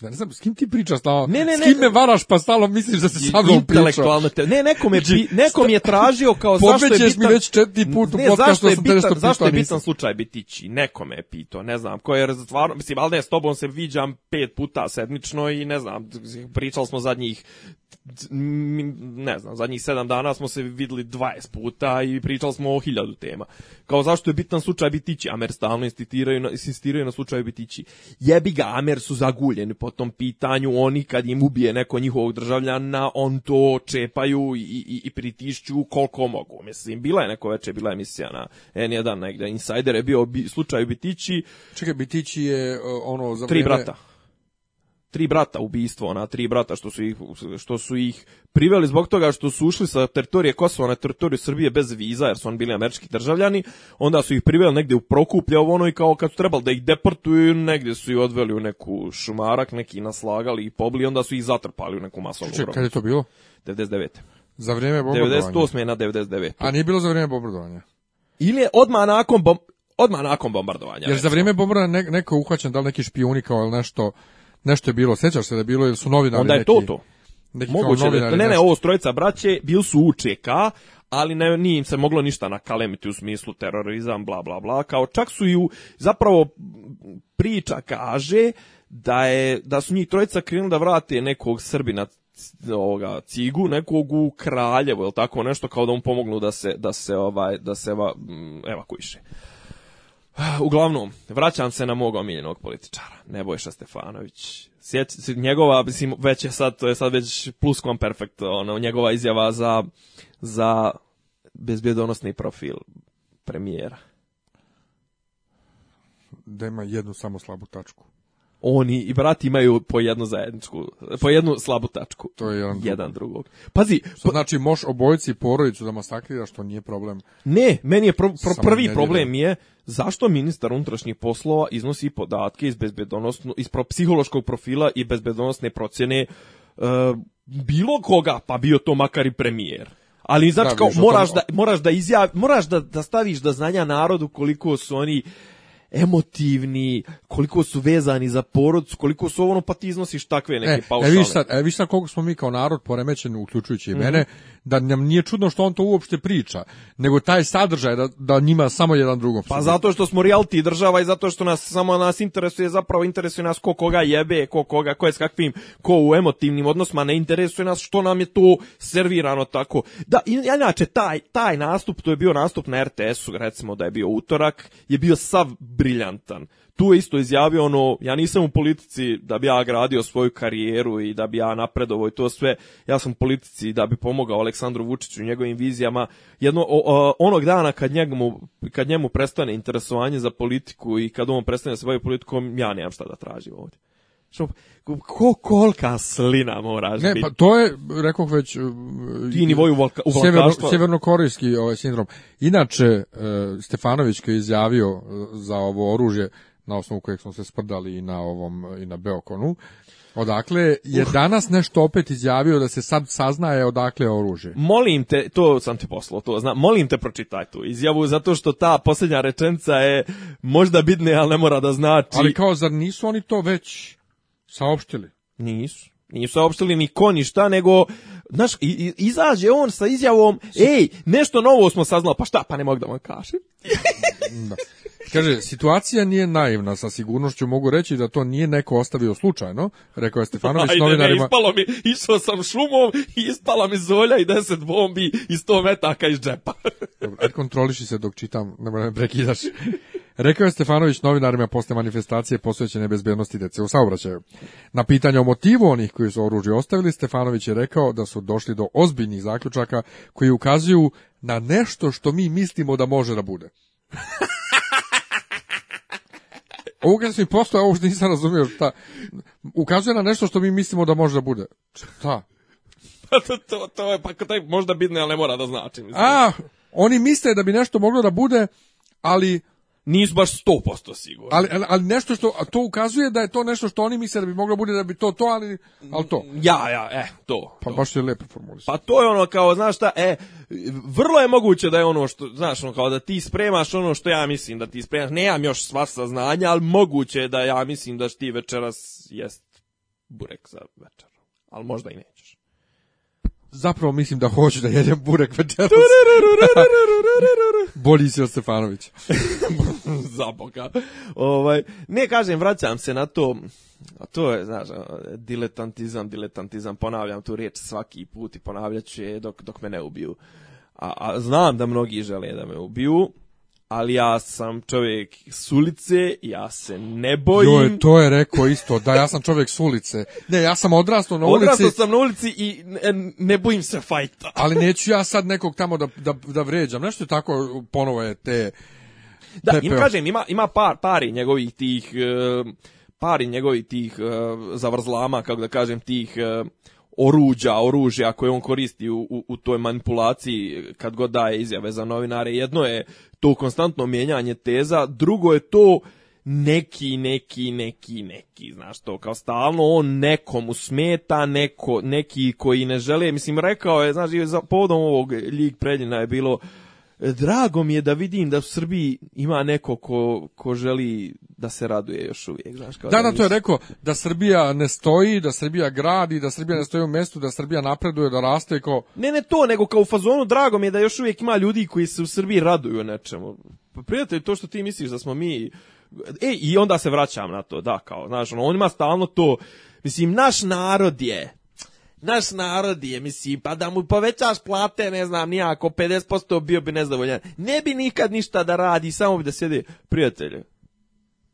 [SPEAKER 1] Ja ne znam, s kim ti pričaš stalo? Ne, ne, s kim me varaš pa stalo misliš da se sa mnom
[SPEAKER 2] Intelektualno te... Ne, nekom je, znači, bi, nekom je tražio kao
[SPEAKER 1] zašto je bitan... mi već četiri put u podcastu, zašto je bitan, nešto
[SPEAKER 2] zašto je bitan slučaj bitići? Nekome je pitao, ne znam, ko je razotvarno... mislim, ali ne, s tobom se viđam pet puta sedmično i ne znam, pričali smo zadnjih ne znam, zadnjih sedam dana smo se videli 20 puta i pričali smo o hiljadu tema. Kao zašto je bitan slučaj bitići? Amer stalno insistiraju na, insistiraju na slučaju bitići. Jebi ga, Amer su zaguljeni po po tom pitanju, oni kad im ubije neko njihovog državljana, on to čepaju i, i, i pritišću koliko mogu. Mislim, bila je neko večer, bila je emisija na N1 negde, Insider je bio bi, slučaj Bitići.
[SPEAKER 1] Čekaj, Bitići je e, ono za
[SPEAKER 2] Tri vreme... brata tri brata ubistvo, ona tri brata što su ih što su ih priveli zbog toga što su ušli sa teritorije Kosova na teritoriju Srbije bez viza jer su oni bili američki državljani, onda su ih priveli negdje u Prokuplje, ovo ono i kao kad su trebali da ih deportuju, negdje su ih odveli u neku šumarak, neki naslagali i pobli, onda su ih zatrpali u neku masovnu grobnicu
[SPEAKER 1] kad je to bilo?
[SPEAKER 2] 99.
[SPEAKER 1] Za vrijeme bombardovanja.
[SPEAKER 2] 98. na 99.
[SPEAKER 1] A nije bilo za vrijeme bombardovanja.
[SPEAKER 2] Ili je odmah nakon odmah nakon bombardovanja.
[SPEAKER 1] Jer za vrijeme bombardovanja neko uhvaćen da li neki špijuni kao nešto nešto je bilo, sjećaš se da je bilo, jer su novinari
[SPEAKER 2] Onda je
[SPEAKER 1] neki,
[SPEAKER 2] to to. Neki Moguće, ne, ne, ovo strojica braće, bili su UČK, ali ne, nije im se moglo ništa nakalemiti u smislu terorizam, bla, bla, bla, kao čak su ju, u, zapravo priča kaže da, je, da su njih trojica krenuli da vrate nekog Srbina ovoga cigu nekog u Kraljevo, jel tako nešto kao da mu pomognu da se da se ovaj da se evakuiše. Ah, uglavnom, vraćam se na mog omiljenog političara, Nebojša Stefanović. Sjeć, njegova, mislim, već je sad, to je sad već plus perfekt, ono, njegova izjava za, za bezbjedonosni profil premijera.
[SPEAKER 1] Da ima jednu samo slabu tačku
[SPEAKER 2] oni i brati imaju po jednu zajedničku, po jednu slabu tačku.
[SPEAKER 1] To je jedan, jedan drugog.
[SPEAKER 2] Pazi,
[SPEAKER 1] što pa- znači moš obojici porodicu da masakriraš, što nije problem.
[SPEAKER 2] Ne, meni je prvi problem je zašto ministar unutrašnjih poslova iznosi podatke iz bezbedonosno iz pro, psihološkog profila i bezbedonosne procjene e, bilo koga, pa bio to makar i premijer. Ali znači da, kao, moraš, da, moraš da izjavi, moraš da, da staviš do znanja narodu koliko su oni emotivni, koliko su vezani za porod, koliko su ono pa ti iznosiš takve neke e, e paušale.
[SPEAKER 1] E,
[SPEAKER 2] viš sad,
[SPEAKER 1] e, viš
[SPEAKER 2] sad koliko
[SPEAKER 1] smo mi kao narod poremećeni, uključujući i mhm. mene, da nam nije čudno što on to uopšte priča, nego taj sadržaj da, da njima samo jedan drugom.
[SPEAKER 2] Pa zato što smo reality država i zato što nas samo nas interesuje, zapravo interesuje nas ko koga jebe, ko koga, ko je s kakvim, ko u emotivnim odnosima, ne interesuje nas što nam je to servirano tako. Da, inače, taj, taj nastup, to je bio nastup na RTS-u, recimo da je bio utorak, je bio sav briljantan. Tu je isto izjavio ono, ja nisam u politici da bi ja gradio svoju karijeru i da bi ja napredovao i to sve, ja sam u politici da bi pomogao Aleksandru Vučiću i njegovim vizijama. Jedno, onog dana kad njemu, kad njemu prestane interesovanje za politiku i kad on prestane se politikom, ja nemam šta da tražim ovdje. Što, ko kolika slina moraš biti?
[SPEAKER 1] pa to je, rekao već... E,
[SPEAKER 2] ti nivoju u
[SPEAKER 1] sjeverno, ovaj sindrom. Inače, e, Stefanović koji je izjavio e, za ovo oružje, na osnovu kojeg smo se sprdali i na, ovom, i na Beokonu, Odakle je uh. danas nešto opet izjavio da se sad saznaje odakle je oružje.
[SPEAKER 2] Molim te, to sam ti poslao, to znam, molim te pročitaj tu izjavu zato što ta posljednja rečenica je možda bitne, ali ne mora da znači.
[SPEAKER 1] Ali kao, zar nisu oni to već Saopštili?
[SPEAKER 2] Nisu. Nisu saopštili ni ko šta nego znaš, izađe on sa izjavom ej, nešto novo smo saznali, pa šta, pa ne mogu da vam kažem. da.
[SPEAKER 1] Kaže, situacija nije naivna, sa sigurnošću mogu reći da to nije neko ostavio slučajno, rekao je Stefanović Ajde, novinarima.
[SPEAKER 2] Ajde, ispalo mi, išao sam šumom i ispala mi zolja i deset bombi i sto metaka iz džepa.
[SPEAKER 1] Dobro, kontroliši se dok čitam, prekidaš. Rekao je Stefanović novinarima posle manifestacije posvećene bezbednosti dece u saobraćaju. Na pitanje o motivu onih koji su oružje ostavili, Stefanović je rekao da su došli do ozbiljnih zaključaka koji ukazuju na nešto što mi mislimo da može da bude mi postoje, ovo što nisam razumio, šta? Ukazuje na nešto što mi mislimo da možda bude. Šta?
[SPEAKER 2] Pa to, to, je, pa taj možda bitno, ali ne mora da znači.
[SPEAKER 1] A, oni misle da bi nešto moglo da bude, ali
[SPEAKER 2] nisu baš 100% sigurni.
[SPEAKER 1] Ali, ali, nešto što, to ukazuje da je to nešto što oni misle da bi moglo bude da bi to to, ali, ali to.
[SPEAKER 2] Ja, ja, e, to.
[SPEAKER 1] Pa
[SPEAKER 2] to.
[SPEAKER 1] baš je lepo
[SPEAKER 2] Pa to je ono kao, znaš šta, e, vrlo je moguće da je ono što, znaš, ono kao da ti spremaš ono što ja mislim da ti spremaš. Nemam još sva saznanja, ali moguće je da ja mislim da ti večeras jest burek za večer. Ali možda i neće
[SPEAKER 1] zapravo mislim da hoću da jedem burek večeras. Bolji si Stefanović.
[SPEAKER 2] Ovaj, ne, kažem, vraćam se na to, a to je, znaš, diletantizam, diletantizam, ponavljam tu riječ svaki put i ponavljat ću je dok, dok me ne ubiju. A, a znam da mnogi žele da me ubiju, ali ja sam čovjek s ulice, ja se ne bojim. Joj,
[SPEAKER 1] to je rekao isto, da ja sam čovjek s ulice. Ne, ja sam odrastao na ulici. Odrastao
[SPEAKER 2] sam na ulici i ne, bojim se fajta.
[SPEAKER 1] ali neću ja sad nekog tamo da, da, da vređam, nešto tako ponovo je te...
[SPEAKER 2] Da, im kažem, ima, ima par, pari njegovih tih... Eh, pari njegovih tih eh, zavrzlama, kako da kažem, tih... Eh, oruđa, oružja koje on koristi u, u, toj manipulaciji kad god daje izjave za novinare. Jedno je to konstantno mijenjanje teza, drugo je to neki, neki, neki, neki, znaš to, kao stalno on nekomu smeta, neko, neki koji ne žele, mislim, rekao je, znaš, povodom ovog Ljig Preljina je bilo drago mi je da vidim da u Srbiji ima neko ko, ko želi da se raduje još uvijek. Znaš,
[SPEAKER 1] da, da, da to je rekao da Srbija ne stoji, da Srbija gradi, da Srbija ne stoji u mestu, da Srbija napreduje, da raste kao...
[SPEAKER 2] Ne, ne to, nego kao u fazonu drago mi je da još uvijek ima ljudi koji se u Srbiji raduju nečemu. Pa prijatelj, to što ti misliš da smo mi... E, i onda se vraćam na to, da, kao, znaš, ono, on ima stalno to... Mislim, naš narod je naš narod je, mislim, pa da mu povećaš plate, ne znam, nijako, 50% bio bi nezadovoljan. Ne bi nikad ništa da radi, samo bi da sjede prijatelje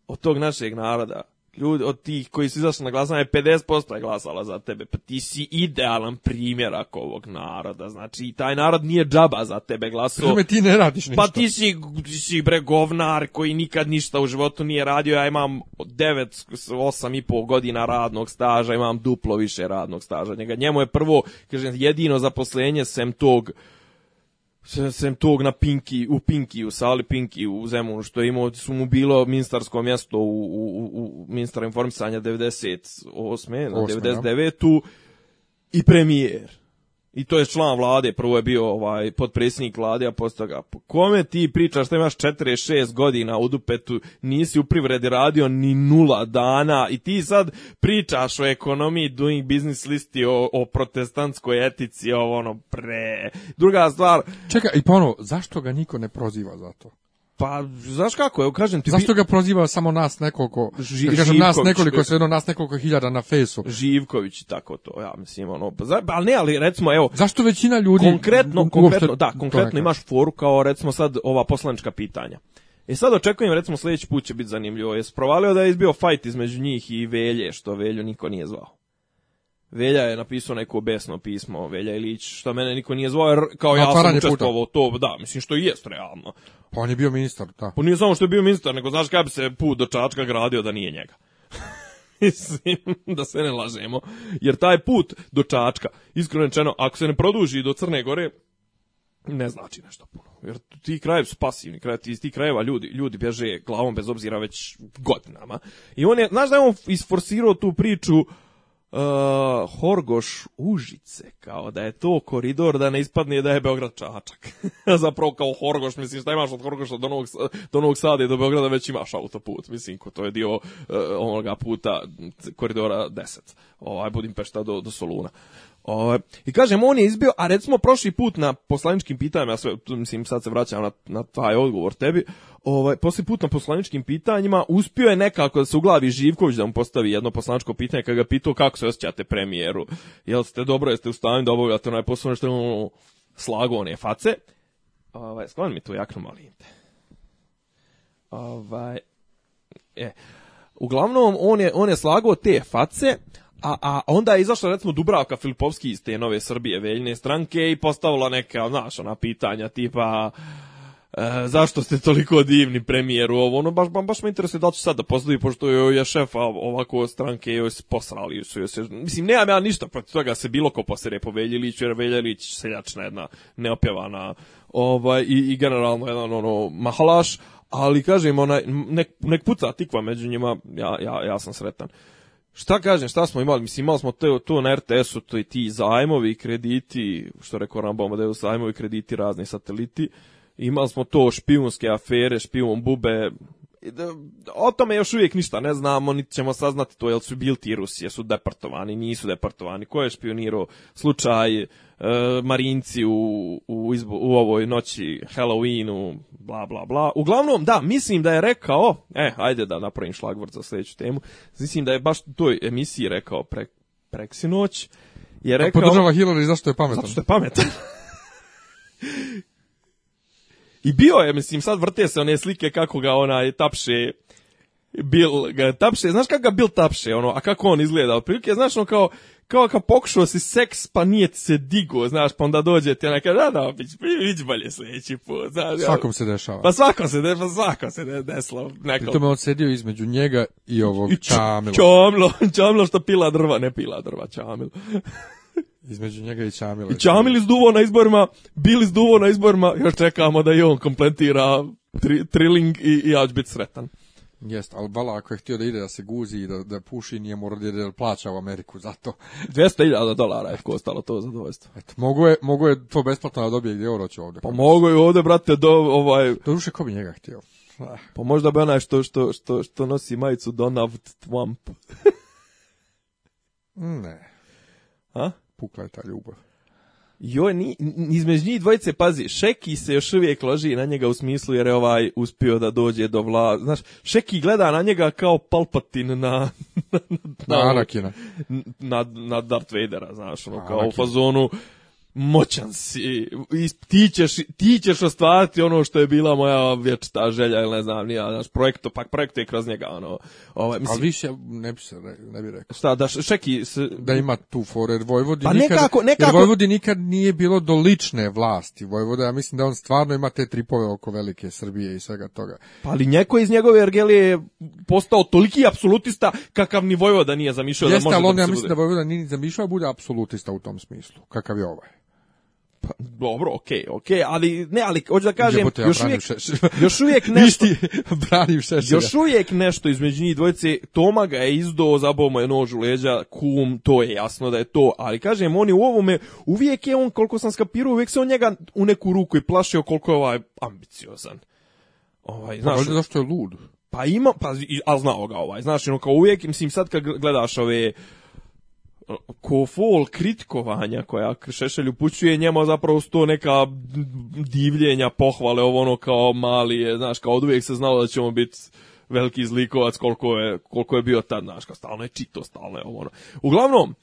[SPEAKER 2] od tog našeg naroda ljudi od tih koji su izašli na glasanje, 50% je glasala za tebe. Pa ti si idealan primjerak ovog naroda. Znači, taj narod nije džaba za tebe glasao. pa
[SPEAKER 1] ti ne radiš pa ništa.
[SPEAKER 2] Pa ti si, ti si bregovnar koji nikad ništa u životu nije radio. Ja imam 9, 8 i pol godina radnog staža, imam duplo više radnog staža. Njega, njemu je prvo, kažem, jedino zaposlenje sem tog sem tog na Pinki, u Pinki, u sali Pinki u Zemunu što je imao, su mu bilo ministarsko mjesto u, u, u ministra informisanja 98. na 99. i premijer i to je član vlade, prvo je bio ovaj potpredsjednik vlade, a posto ga. Kome ti pričaš da imaš 46 godina u dupetu, nisi u privredi radio ni nula dana i ti sad pričaš o ekonomiji, doing business listi, o, protestantskoj etici, ovo ono pre. Druga stvar...
[SPEAKER 1] Čekaj, i ono zašto ga niko ne proziva za to?
[SPEAKER 2] Pa, znaš kako, evo kažem
[SPEAKER 1] ti... Zašto ga proziva samo nas nekoliko, kažem nas nekoliko, sve jedno nas nekoliko hiljada na fesu?
[SPEAKER 2] Živković i tako to, ja mislim, ono, pa, ali ne, ali recimo, evo...
[SPEAKER 1] Zašto većina ljudi...
[SPEAKER 2] Konkretno, konkretno, da, konkretno imaš foru kao, recimo sad, ova poslanička pitanja. I e, sad očekujem, recimo, sljedeći put će biti zanimljivo. Je provalio da je izbio fajt između njih i Velje, što Velju niko nije zvao. Velja je napisao neko besno pismo, Velja Ilić, što mene niko nije zvao, jer kao ja sam učestvovao to, da, mislim što i jest realno.
[SPEAKER 1] Pa on je bio ministar, da.
[SPEAKER 2] Pa nije samo što je bio ministar, nego znaš kada bi se put do Čačka gradio da nije njega. mislim, da se ne lažemo, jer taj put do Čačka, iskreno rečeno, ako se ne produži do Crne Gore, ne znači nešto puno. Jer ti krajevi su pasivni, kraj, iz tih krajeva ljudi, ljudi bježe glavom bez obzira već godinama. I on je, znaš da je on isforsirao tu priču, uh, Horgoš Užice, kao da je to koridor da ne ispadne da je Beograd Čačak. Zapravo kao Horgoš, mislim šta imaš od Horgoša do Novog, do Novog Sada i do Beograda već imaš autoput, mislim ko to je dio uh, onoga puta koridora 10, ovaj Budimpešta do, do Soluna. Ovaj i kažem on je izbio, a recimo prošli put na poslaničkim pitanjima, ja sve mislim sad se vraćam na na taj odgovor tebi. Ovaj put na poslaničkim pitanjima uspio je nekako da se uglavi Živković da mu postavi jedno poslaničko pitanje kada ga pitao kako se osjećate premijeru. Jel ste dobro, jeste u stanju da obavljate onaj ono što je slago one face. Ovaj sklon mi tu jaknu molim Ovaj e Uglavnom, on je, on je slagao te face, a, a onda je izašla recimo Dubravka Filipovski iz te nove Srbije veljne stranke i postavila neka, znaš, ona pitanja tipa... E, zašto ste toliko divni premijeru ovo ono baš baš me interesuje da ću sad da postavi pošto joj je šef ovako stranke joj posrali su joj se mislim nemam ja ništa protiv toga se bilo ko posere po Veljiliću jer Veljilić seljačna jedna neopjevana ovaj i, i generalno jedan ono mahalaš ali kažem ona nek, nek puca tikva među njima ja, ja, ja sam sretan Šta kažem, šta smo imali? Mislim, imali smo to, to na RTS-u, to i ti zajmovi, krediti, što rekao da je zajmovi, krediti, razni sateliti. Imali smo to špijunske afere, špijun bube, o tome još uvijek ništa ne znamo, niti ćemo saznati to, jel su bili ti Rusi, jesu deportovani, nisu deportovani, ko je špionirao slučaj e, Marinci u, u, u ovoj noći Halloweenu, bla, bla, bla. Uglavnom, da, mislim da je rekao, e, ajde da napravim šlagvort za sljedeću temu, mislim da je baš u toj emisiji rekao pre, preksinoć, je rekao... A podržava
[SPEAKER 1] Hillary zašto je pametan.
[SPEAKER 2] što je I bio je, mislim, sad vrte se one slike kako ga ona tapše, Bill ga tapše, znaš kako ga Bill tapše, ono, a kako on izgleda, otprilike, znaš, ono, kao, kao kad pokušao si seks, pa nije se digo, znaš, pa onda dođe ti ona kaže, da, da, bić, bić bolje sljedeći put, znaš.
[SPEAKER 1] Svakom se dešava.
[SPEAKER 2] Pa svakom se dešava, pa svakom se de, desilo. Nekom. Pri
[SPEAKER 1] tome on sedio između njega i ovog I čamila.
[SPEAKER 2] Čamilo, čamilo što pila drva, ne pila drva, čamilo.
[SPEAKER 1] Između njega
[SPEAKER 2] i
[SPEAKER 1] Čamila.
[SPEAKER 2] I Čamil izduvao na izborima, Bil izduvao na izborima, još čekamo da i on kompletira tri, triling i, i ja ću biti sretan.
[SPEAKER 1] Jest, ali vala ako je htio da ide da se guzi i da, da puši, nije morao da, da plaća u Ameriku za to.
[SPEAKER 2] 200.000 dolara je kostalo to zadovoljstvo. Eto,
[SPEAKER 1] mogo je, je to besplatno da dobije gdje euro ovdje. Pa mogo
[SPEAKER 2] je ovdje, brate, do ovaj...
[SPEAKER 1] duše, ko bi njega htio?
[SPEAKER 2] Pa možda bi onaj što, što, što, što nosi majicu Donald Trump.
[SPEAKER 1] ne.
[SPEAKER 2] A?
[SPEAKER 1] pukla je ta ljubav.
[SPEAKER 2] ni, između njih dvojice, pazi, Šeki se još uvijek loži na njega u smislu jer je ovaj uspio da dođe do vla... Znaš, Šeki gleda na njega kao Palpatin na...
[SPEAKER 1] Na, na, na,
[SPEAKER 2] na, na Darth Vadera, znaš, ono, kao u fazonu moćan si, ti ćeš, ti ćeš ostvariti ono što je bila moja vječita želja ili ne znam, nije, naš projekto, pak projekto je kroz njega, ono. Ovaj, mislim, Ali
[SPEAKER 1] više ne bi, se, ne, bi rekao.
[SPEAKER 2] Šta, da šeki...
[SPEAKER 1] Da ima tu Vojvodi. Pa nikad, Jer Vojvodi nikad nije bilo do lične vlasti Vojvoda, ja mislim da on stvarno ima te tripove oko velike Srbije i svega toga.
[SPEAKER 2] Pa ali njeko iz njegove Ergelije je postao toliki apsolutista kakav ni Vojvoda nije zamišljao da može ali
[SPEAKER 1] on, ja mislim da Vojvoda nije zamišljao bude apsolutista u tom smislu, kakav je ovaj.
[SPEAKER 2] Pa, dobro, okej, okay, okej, ali ne, ali hoću da kažem, još, uvijek, još uvijek nešto...
[SPEAKER 1] branim
[SPEAKER 2] Još uvijek nešto između njih dvojice, Toma ga je izdo, za mu je nož u leđa, kum, to je jasno da je to, ali kažem, oni u ovome, uvijek je on, koliko sam skapirao, uvijek se on njega u neku ruku i plašio koliko je ovaj ambiciozan.
[SPEAKER 1] Ovaj, pa, znaš, zašto je lud?
[SPEAKER 2] Pa ima, pa, al znao ga ovaj, znaš, ono kao uvijek, mislim, sad kad gledaš ove kofol kritkovanja koja Šešelj upućuje njemu zapravo sto neka divljenja, pohvale, ovo ono kao mali je, znaš, kao od uvijek se znalo da ćemo biti veliki zlikovac koliko je, koliko je bio tad, znaš, kao stalno je čito, stalno je ovo ono. Uglavnom,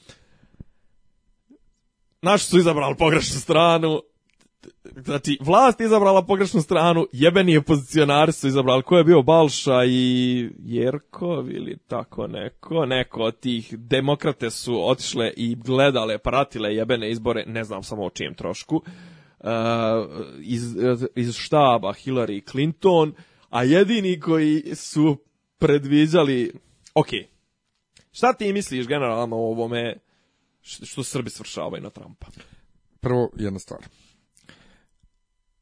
[SPEAKER 2] naši su izabrali pogrešnu stranu, znači, vlast izabrala pogrešnu stranu, jebeni opozicionari su izabrali, ko je bio Balša i Jerkov ili tako neko, neko od tih demokrate su otišle i gledale, pratile jebene izbore, ne znam samo o čijem trošku, e, iz, iz štaba Hillary Clinton, a jedini koji su predviđali, ok, šta ti misliš generalno o ovome što Srbi svršavaju na Trumpa?
[SPEAKER 1] Prvo, jedna stvar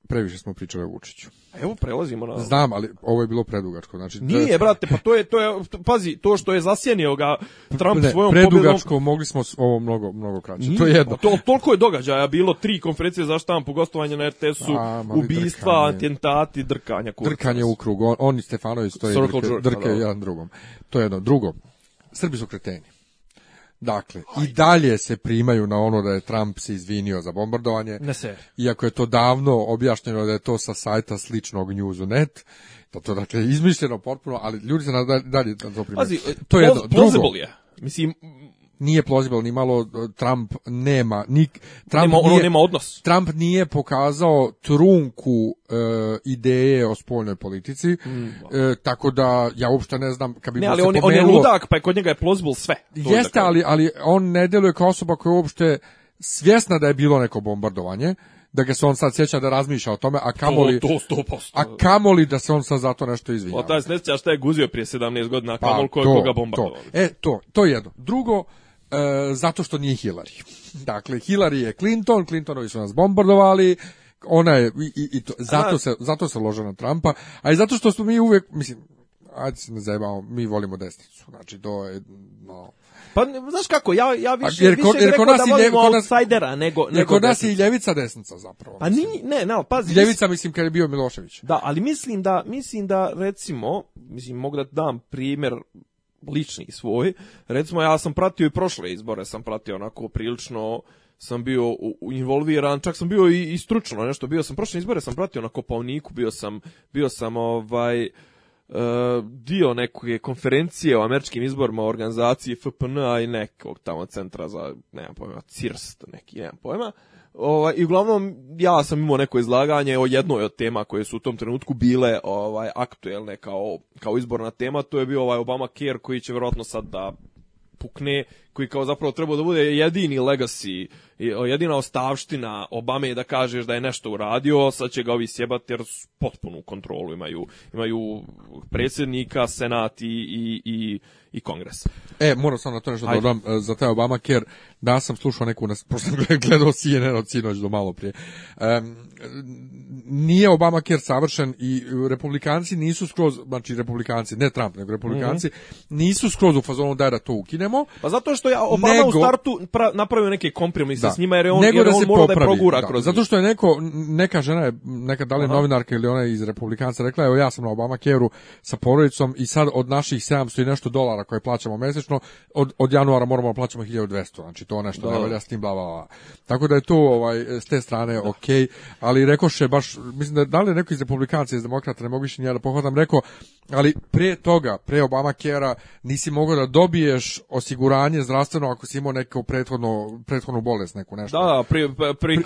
[SPEAKER 1] previše smo pričali o Vučiću.
[SPEAKER 2] Evo prelazimo na
[SPEAKER 1] Znam, ali ovo je bilo predugačko. Znači
[SPEAKER 2] Nije, brate, pa to je to je pazi, to što je zasjenio ga Trump ne, svojom predugačko,
[SPEAKER 1] mogli smo ovo mnogo mnogo kraće. to je jedno.
[SPEAKER 2] Pa to toliko je događaja bilo, tri konferencije za štampu, gostovanje na RTS-u, ubistva, drkanje. atentati, drkanja,
[SPEAKER 1] kurca. Drkanje u krug. oni on Stefanović to je drke, jedan drugom. To je jedno, drugo. Srbi su kreteni. Dakle, i dalje se primaju na ono da je Trump se izvinio za bombardovanje. Iako je to davno objašnjeno da je to sa sajta sličnog Newsu.net, net to dakle izmišljeno potpuno, ali ljudi se nadalje to primaju. Pazi, to je
[SPEAKER 2] jedno.
[SPEAKER 1] Drugo, Mislim, nije plausible ni malo e, Trump nema ni Trump nema, ono, nije,
[SPEAKER 2] odnos.
[SPEAKER 1] Trump nije pokazao trunku e, ideje o spoljnoj politici mm, e, tako da ja uopšte ne znam kad
[SPEAKER 2] bi ne, ali on, je ludak pa je kod njega je plausible sve jeste
[SPEAKER 1] ali ali on ne deluje kao osoba koja je uopšte svjesna da je bilo neko bombardovanje da ga se on sad sjeća da razmišlja o tome, a kamoli,
[SPEAKER 2] to, to
[SPEAKER 1] a kamoli da se on sad zato nešto izvinja
[SPEAKER 2] Pa taj se ne sjeća šta je guzio prije 17 godina, a pa kamoli pa, koga bombardovao.
[SPEAKER 1] E, to, to je jedno. Drugo, E, zato što nije Hillary. Dakle, Hillary je Clinton, Clintonovi su nas bombardovali, ona je, i, i to, zato, se, zato se loža na Trumpa, a i zato što smo mi uvijek, mislim, ajde se ne zajebamo, mi volimo desnicu, znači to je, no.
[SPEAKER 2] Pa, znaš kako, ja, ja više, više da volimo outsidera nego, jer kod nas je i
[SPEAKER 1] ljevica desnica zapravo.
[SPEAKER 2] Pa ni, ne, ne, pazi.
[SPEAKER 1] Ljevica, mislim, kad je bio Milošević.
[SPEAKER 2] Da, ali mislim da, mislim da, recimo, mislim, mogu da dam primjer lični svoj. Recimo ja sam pratio i prošle izbore, sam pratio onako prilično sam bio involviran, čak sam bio i, stručno nešto, bio sam prošle izbore sam pratio na Kopavniku, bio sam bio sam ovaj e, dio neke konferencije o američkim izborima organizaciji FPN-a i nekog tamo centra za, nemam pojma, CIRST, neki, nemam pojma. Ovaj, I uglavnom, ja sam imao neko izlaganje o jednoj od tema koje su u tom trenutku bile ovaj aktuelne kao, kao izborna tema, to je bio ovaj Obama Care koji će vjerojatno sad da pukne, koji kao zapravo treba da bude jedini legacy, jedina ostavština Obame je da kažeš da je nešto uradio, sad će ga ovi sjebati jer potpunu kontrolu imaju, imaju predsjednika, senat i, i, i, kongres.
[SPEAKER 1] E, moram samo na to nešto Ajde. dodam e, za taj Obama, jer da sam slušao neku, nas, gledao CNN od sinoć do malo prije, nije Obamacare savršen i e, republikanci nisu skroz, znači republikanci, ne Trump, nego republikanci, mhm. nisu skroz u fazonu da da to ukinemo.
[SPEAKER 2] Pa zato što je Obama u startu napravio neke kompromise s njima jer je on, nego da se mora progura kroz
[SPEAKER 1] Zato što je neko, neka žena je, neka da li novinarka ili ona iz republikanca rekla, evo ja sam na Obama sa porodicom i sad od naših 700 i nešto dolara koje plaćamo mjesečno, od, od januara moramo plaćamo 1200, znači to nešto da. ne s tim, bla, bla, bla. Tako da je to ovaj, s te strane ok, ali rekoše baš, mislim da, da li neko iz republikacije, iz demokrata, ne mogu više ja da pohvatam, rekao, ali pre toga, pre Obama Kera, nisi mogao da dobiješ osiguranje zdravstveno ako si imao neku prethodno, prethodnu bolest, neku nešto.
[SPEAKER 2] Da, da, pri, pri,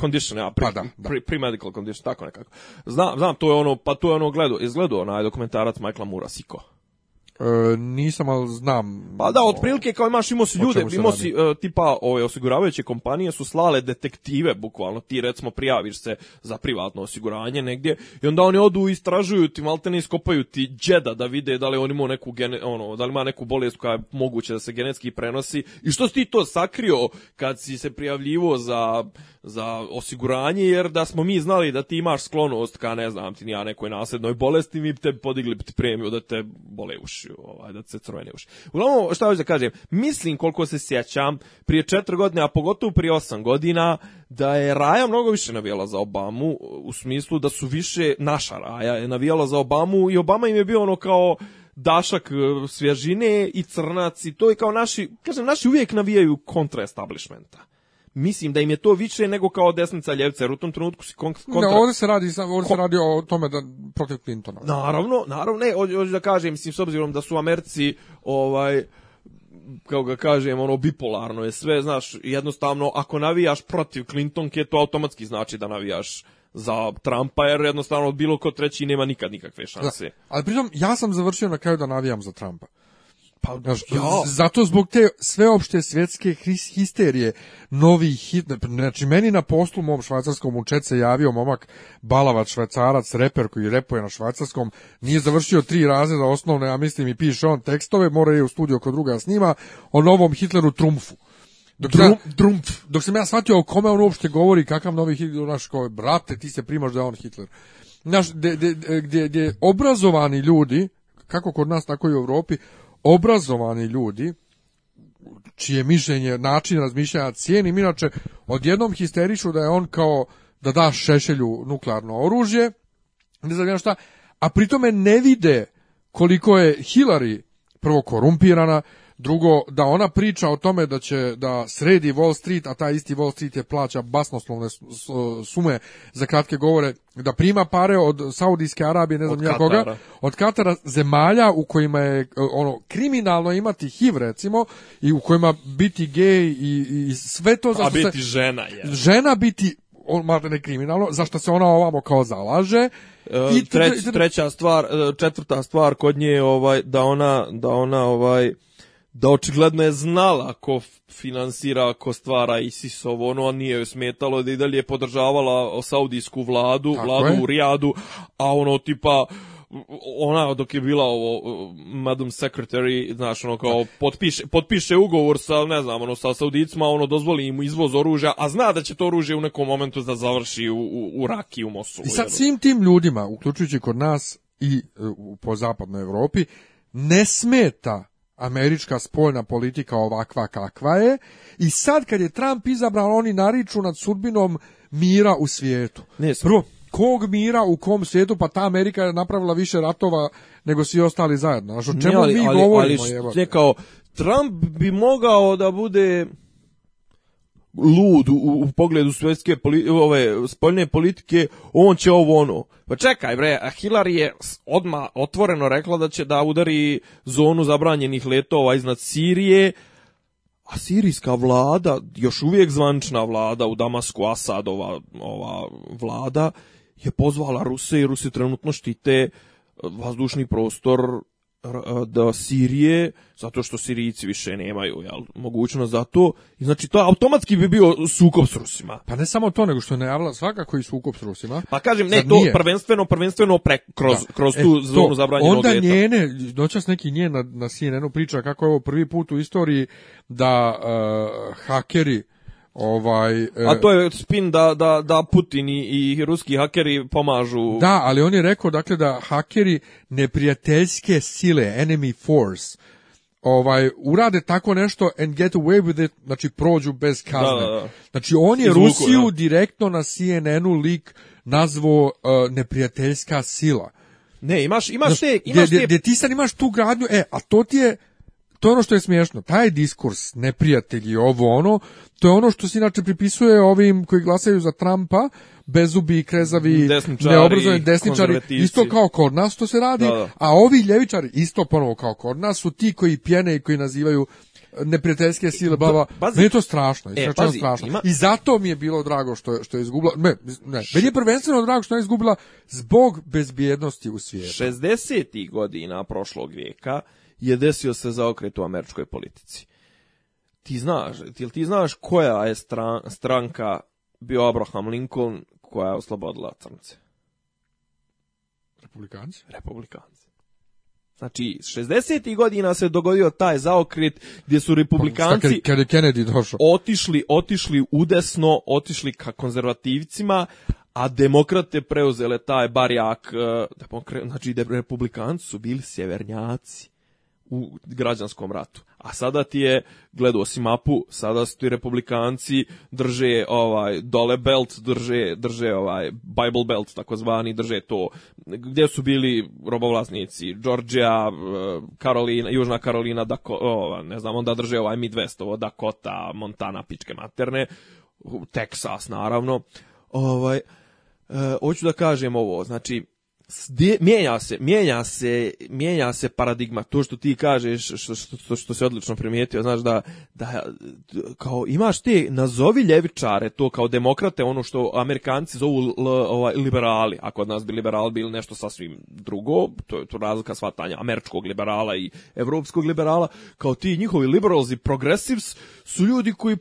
[SPEAKER 2] condition, ja, pa pri, medical condition, tako nekako. Znam, znam, to je ono, pa to je ono gledao, izgledao onaj dokumentarac Michaela Mura, Siko.
[SPEAKER 1] E, nisam, ali znam.
[SPEAKER 2] Pa da, otprilike kao imaš, imao si ljude, imao si e, tipa ove osiguravajuće kompanije su slale detektive, bukvalno, ti recimo prijaviš se za privatno osiguranje negdje i onda oni odu istražuju ti, malte ne iskopaju ti džeda da vide da li on ima neku, gene, ono, da li ima neku bolest koja je moguće da se genetski prenosi i što si ti to sakrio kad si se prijavljivo za, za osiguranje, jer da smo mi znali da ti imaš sklonost ka, ne znam ti, ja nekoj nasljednoj bolesti, mi bi te podigli premiju da te bole uši ovaj, da se crvene uši. Uglavnom, šta hoću da kažem, mislim koliko se sjećam, prije četiri godine, a pogotovo prije osam godina, da je Raja mnogo više navijala za Obamu, u smislu da su više naša Raja je navijala za Obamu i Obama im je bio ono kao dašak e, svježine i crnaci, to je kao naši, kažem, naši uvijek navijaju kontra establishmenta mislim da im je to više nego kao desnica ljevica, jer u tom trenutku si kontra...
[SPEAKER 1] Ne, ovdje se radi, ovdje se radi o tome da protiv Clintona.
[SPEAKER 2] Naravno, naravno, ne, hoću da kažem, mislim, s obzirom da su Americi, ovaj, kao ga kažem, ono, bipolarno je sve, znaš, jednostavno, ako navijaš protiv Clintonke, to automatski znači da navijaš za Trumpa, jer jednostavno bilo ko treći nema nikad nikakve šanse.
[SPEAKER 1] ali pritom, ja sam završio na kraju da navijam za Trumpa.
[SPEAKER 2] Pa,
[SPEAKER 1] zato zbog te sveopšte svjetske histerije, novi hit, znači meni na poslu mom švajcarskom učet se javio momak Balavac, švajcarac, reper koji repuje na švajcarskom, nije završio tri razreda osnovne, ja mislim i piše on tekstove, mora je u studio kod druga snima, o novom Hitleru Trumfu.
[SPEAKER 2] Dok,
[SPEAKER 1] Drum, dok sam ja shvatio o kome on uopšte govori, kakav novi Hitler, naš kao, brate, ti se primaš da je on Hitler. Naš, gdje obrazovani ljudi, kako kod nas, tako i u Europi, obrazovani ljudi čije mišljenje, način razmišljanja cijenim, inače odjednom histerišu da je on kao da da Šešelju nuklearno oružje, ne znam šta, a pritome ne vide koliko je Hillary prvo korumpirana, Drugo, da ona priča o tome da će da sredi Wall Street, a taj isti Wall Street je plaća basnoslovne sume za kratke govore, da prima pare od Saudijske Arabije, ne znam ja koga, od Katara, zemalja u kojima je e, ono kriminalno imati HIV recimo i u kojima biti gej i, i sve
[SPEAKER 2] to a biti žena je. Žena
[SPEAKER 1] biti on malo ne kriminalno, zašto se ona ovamo kao zalaže.
[SPEAKER 2] E, I treća stvar, e, četvrta stvar kod nje je ovaj da ona da ona ovaj da očigledno je znala ko finansira, ko stvara ISIS ovo, ono, a nije joj smetalo da i dalje je podržavala saudijsku vladu, vladu u Rijadu, a ono tipa ona dok je bila ovo madam secretary znaš ono kao potpiše, potpiše ugovor sa ne znam ono sa Saudicima ono dozvoli im izvoz oružja a zna da će to oružje u nekom momentu da završi u, u, u Raki u Mosulu.
[SPEAKER 1] I sad svim tim ljudima uključujući kod nas i e, po zapadnoj Europi ne smeta američka spoljna politika ovakva kakva je i sad kad je Trump izabran oni nariču nad sudbinom mira u svijetu. Prvo, kog mira u kom svijetu, pa ta Amerika je napravila više ratova nego svi ostali zajedno. Znači, o čemu
[SPEAKER 2] ne, ali,
[SPEAKER 1] mi govorimo?
[SPEAKER 2] kao, Trump bi mogao da bude lud u, pogledu svjetske ove spoljne politike, on će ovo ono. Pa čekaj bre, a Hillary je odma otvoreno rekla da će da udari zonu zabranjenih letova iznad Sirije. A sirijska vlada, još uvijek zvančna vlada u Damasku Asadova ova vlada je pozvala Ruse i Rusi trenutno štite eh, vazdušni prostor E, do Sirije, zato što Sirijci više nemaju jel, mogućnost za to. I znači to automatski bi bio sukob s Rusima.
[SPEAKER 1] Pa ne samo to, nego što je najavila svakako i sukob s Rusima.
[SPEAKER 2] Pa kažem, ne, to prvenstveno, prvenstveno pre, kroz, da. kroz e, tu e, zonu zabranjenog Onda
[SPEAKER 1] njene, dočas neki nje na, na CNN-u priča kako je ovo prvi put u istoriji da uh, hakeri Ovaj,
[SPEAKER 2] A e, to je spin da, da, da Putin i, i ruski hakeri pomažu...
[SPEAKER 1] Da, ali on je rekao dakle, da hakeri neprijateljske sile, enemy force, ovaj urade tako nešto and get away with it, znači prođu bez kazne. Da, da. Znači on je Rusiju direktno na CNN-u lik nazvao e, neprijateljska sila.
[SPEAKER 2] Ne, imaš imaš te
[SPEAKER 1] ti sad imaš tu gradnju, e, a to ti je to je ono što je smiješno. Taj diskurs, neprijatelji, ovo ono, to je ono što se inače pripisuje ovim koji glasaju za Trumpa, bezubi, krezavi,
[SPEAKER 2] desničari, neobrazovani desničari,
[SPEAKER 1] isto kao kod nas to se radi, a ovi ljevičari, isto ponovo kao kod nas, su ti koji pjene i koji nazivaju eh, neprijateljske sile baba. bazi, meni je to strašno, e, strašno. I zato mi je bilo drago što što je izgubila. Ne, ne, meni je prvenstveno drago što je izgubila zbog bezbjednosti u svijetu.
[SPEAKER 2] 60. godina prošlog vijeka je desio se zaokret u američkoj politici. Ti znaš, jel ti znaš koja je stranka bio Abraham Lincoln koja je oslobodila crnce?
[SPEAKER 1] Republikanci?
[SPEAKER 2] Republikanci. Znači, 60. godina se dogodio taj zaokret gdje su republikanci
[SPEAKER 1] pa,
[SPEAKER 2] otišli, otišli udesno, otišli ka konzervativcima, a demokrate preuzele taj barjak, eh, znači republikanci su bili sjevernjaci u građanskom ratu. A sada ti je, gledao si mapu, sada su ti republikanci, drže ovaj, dole belt, drže, drže ovaj, Bible belt, takozvani, drže to. Gdje su bili robovlasnici? Georgia, Karolina, eh, Južna Karolina, Dako, ne znam, onda drže ovaj Midwest, ovo Dakota, Montana, pičke materne, Texas, naravno. Ovaj, e, hoću da kažem ovo, znači, mijenja se, mijenja se, paradigma, to što ti kažeš, što, što, što se odlično primijetio, znaš da, da kao imaš te, nazovi ljevičare, to kao demokrate, ono što Amerikanci zovu ovaj, liberali, ako od nas bi liberal bili nešto sasvim drugo, to je to razlika svatanja američkog liberala i evropskog liberala, kao ti njihovi liberals i progressives su ljudi koji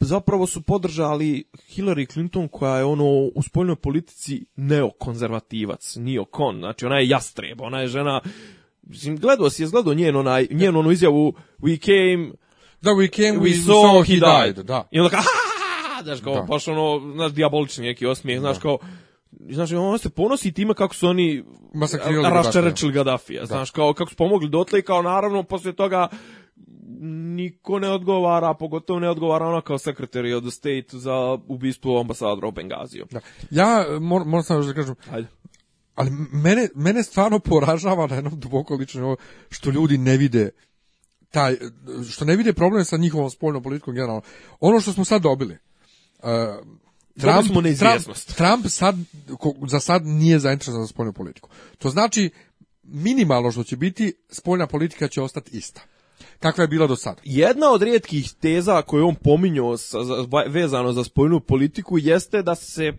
[SPEAKER 2] zapravo su podržali Hillary Clinton koja je ono u spoljnoj politici neokonzervativac, neokon, znači ona je jastreba, ona je žena, mislim, gledao si je, gledao njenu onu izjavu we came,
[SPEAKER 1] da, we came, we, saw, he died, da.
[SPEAKER 2] I onda kao, znaš, kao, baš ono, znaš, diabolični neki osmijeh, znaš, kao, znaš, ona se ponosi time kako su oni raščerečili Gaddafija, znaš, kao, kako su pomogli dotle i kao, naravno, poslije toga, niko ne odgovara, pogotovo ne odgovara ona kao sekretari od state za ubistvo ambasadora u Bengaziju. Da.
[SPEAKER 1] Ja eh, mor, moram samo da kažem, Ajde. ali mene, mene stvarno poražava na jednom duboko što ljudi ne vide taj, što ne vide problem sa njihovom spoljnom politikom generalno. Ono što smo sad dobili, uh,
[SPEAKER 2] Trump, Trump, sad, za sad nije zainteresovan za spoljnu politiku. To znači, minimalno što će biti, spoljna politika će ostati ista kakva je bila do sada. Jedna od rijetkih teza koje on pominjao vezano za spojnu politiku jeste da se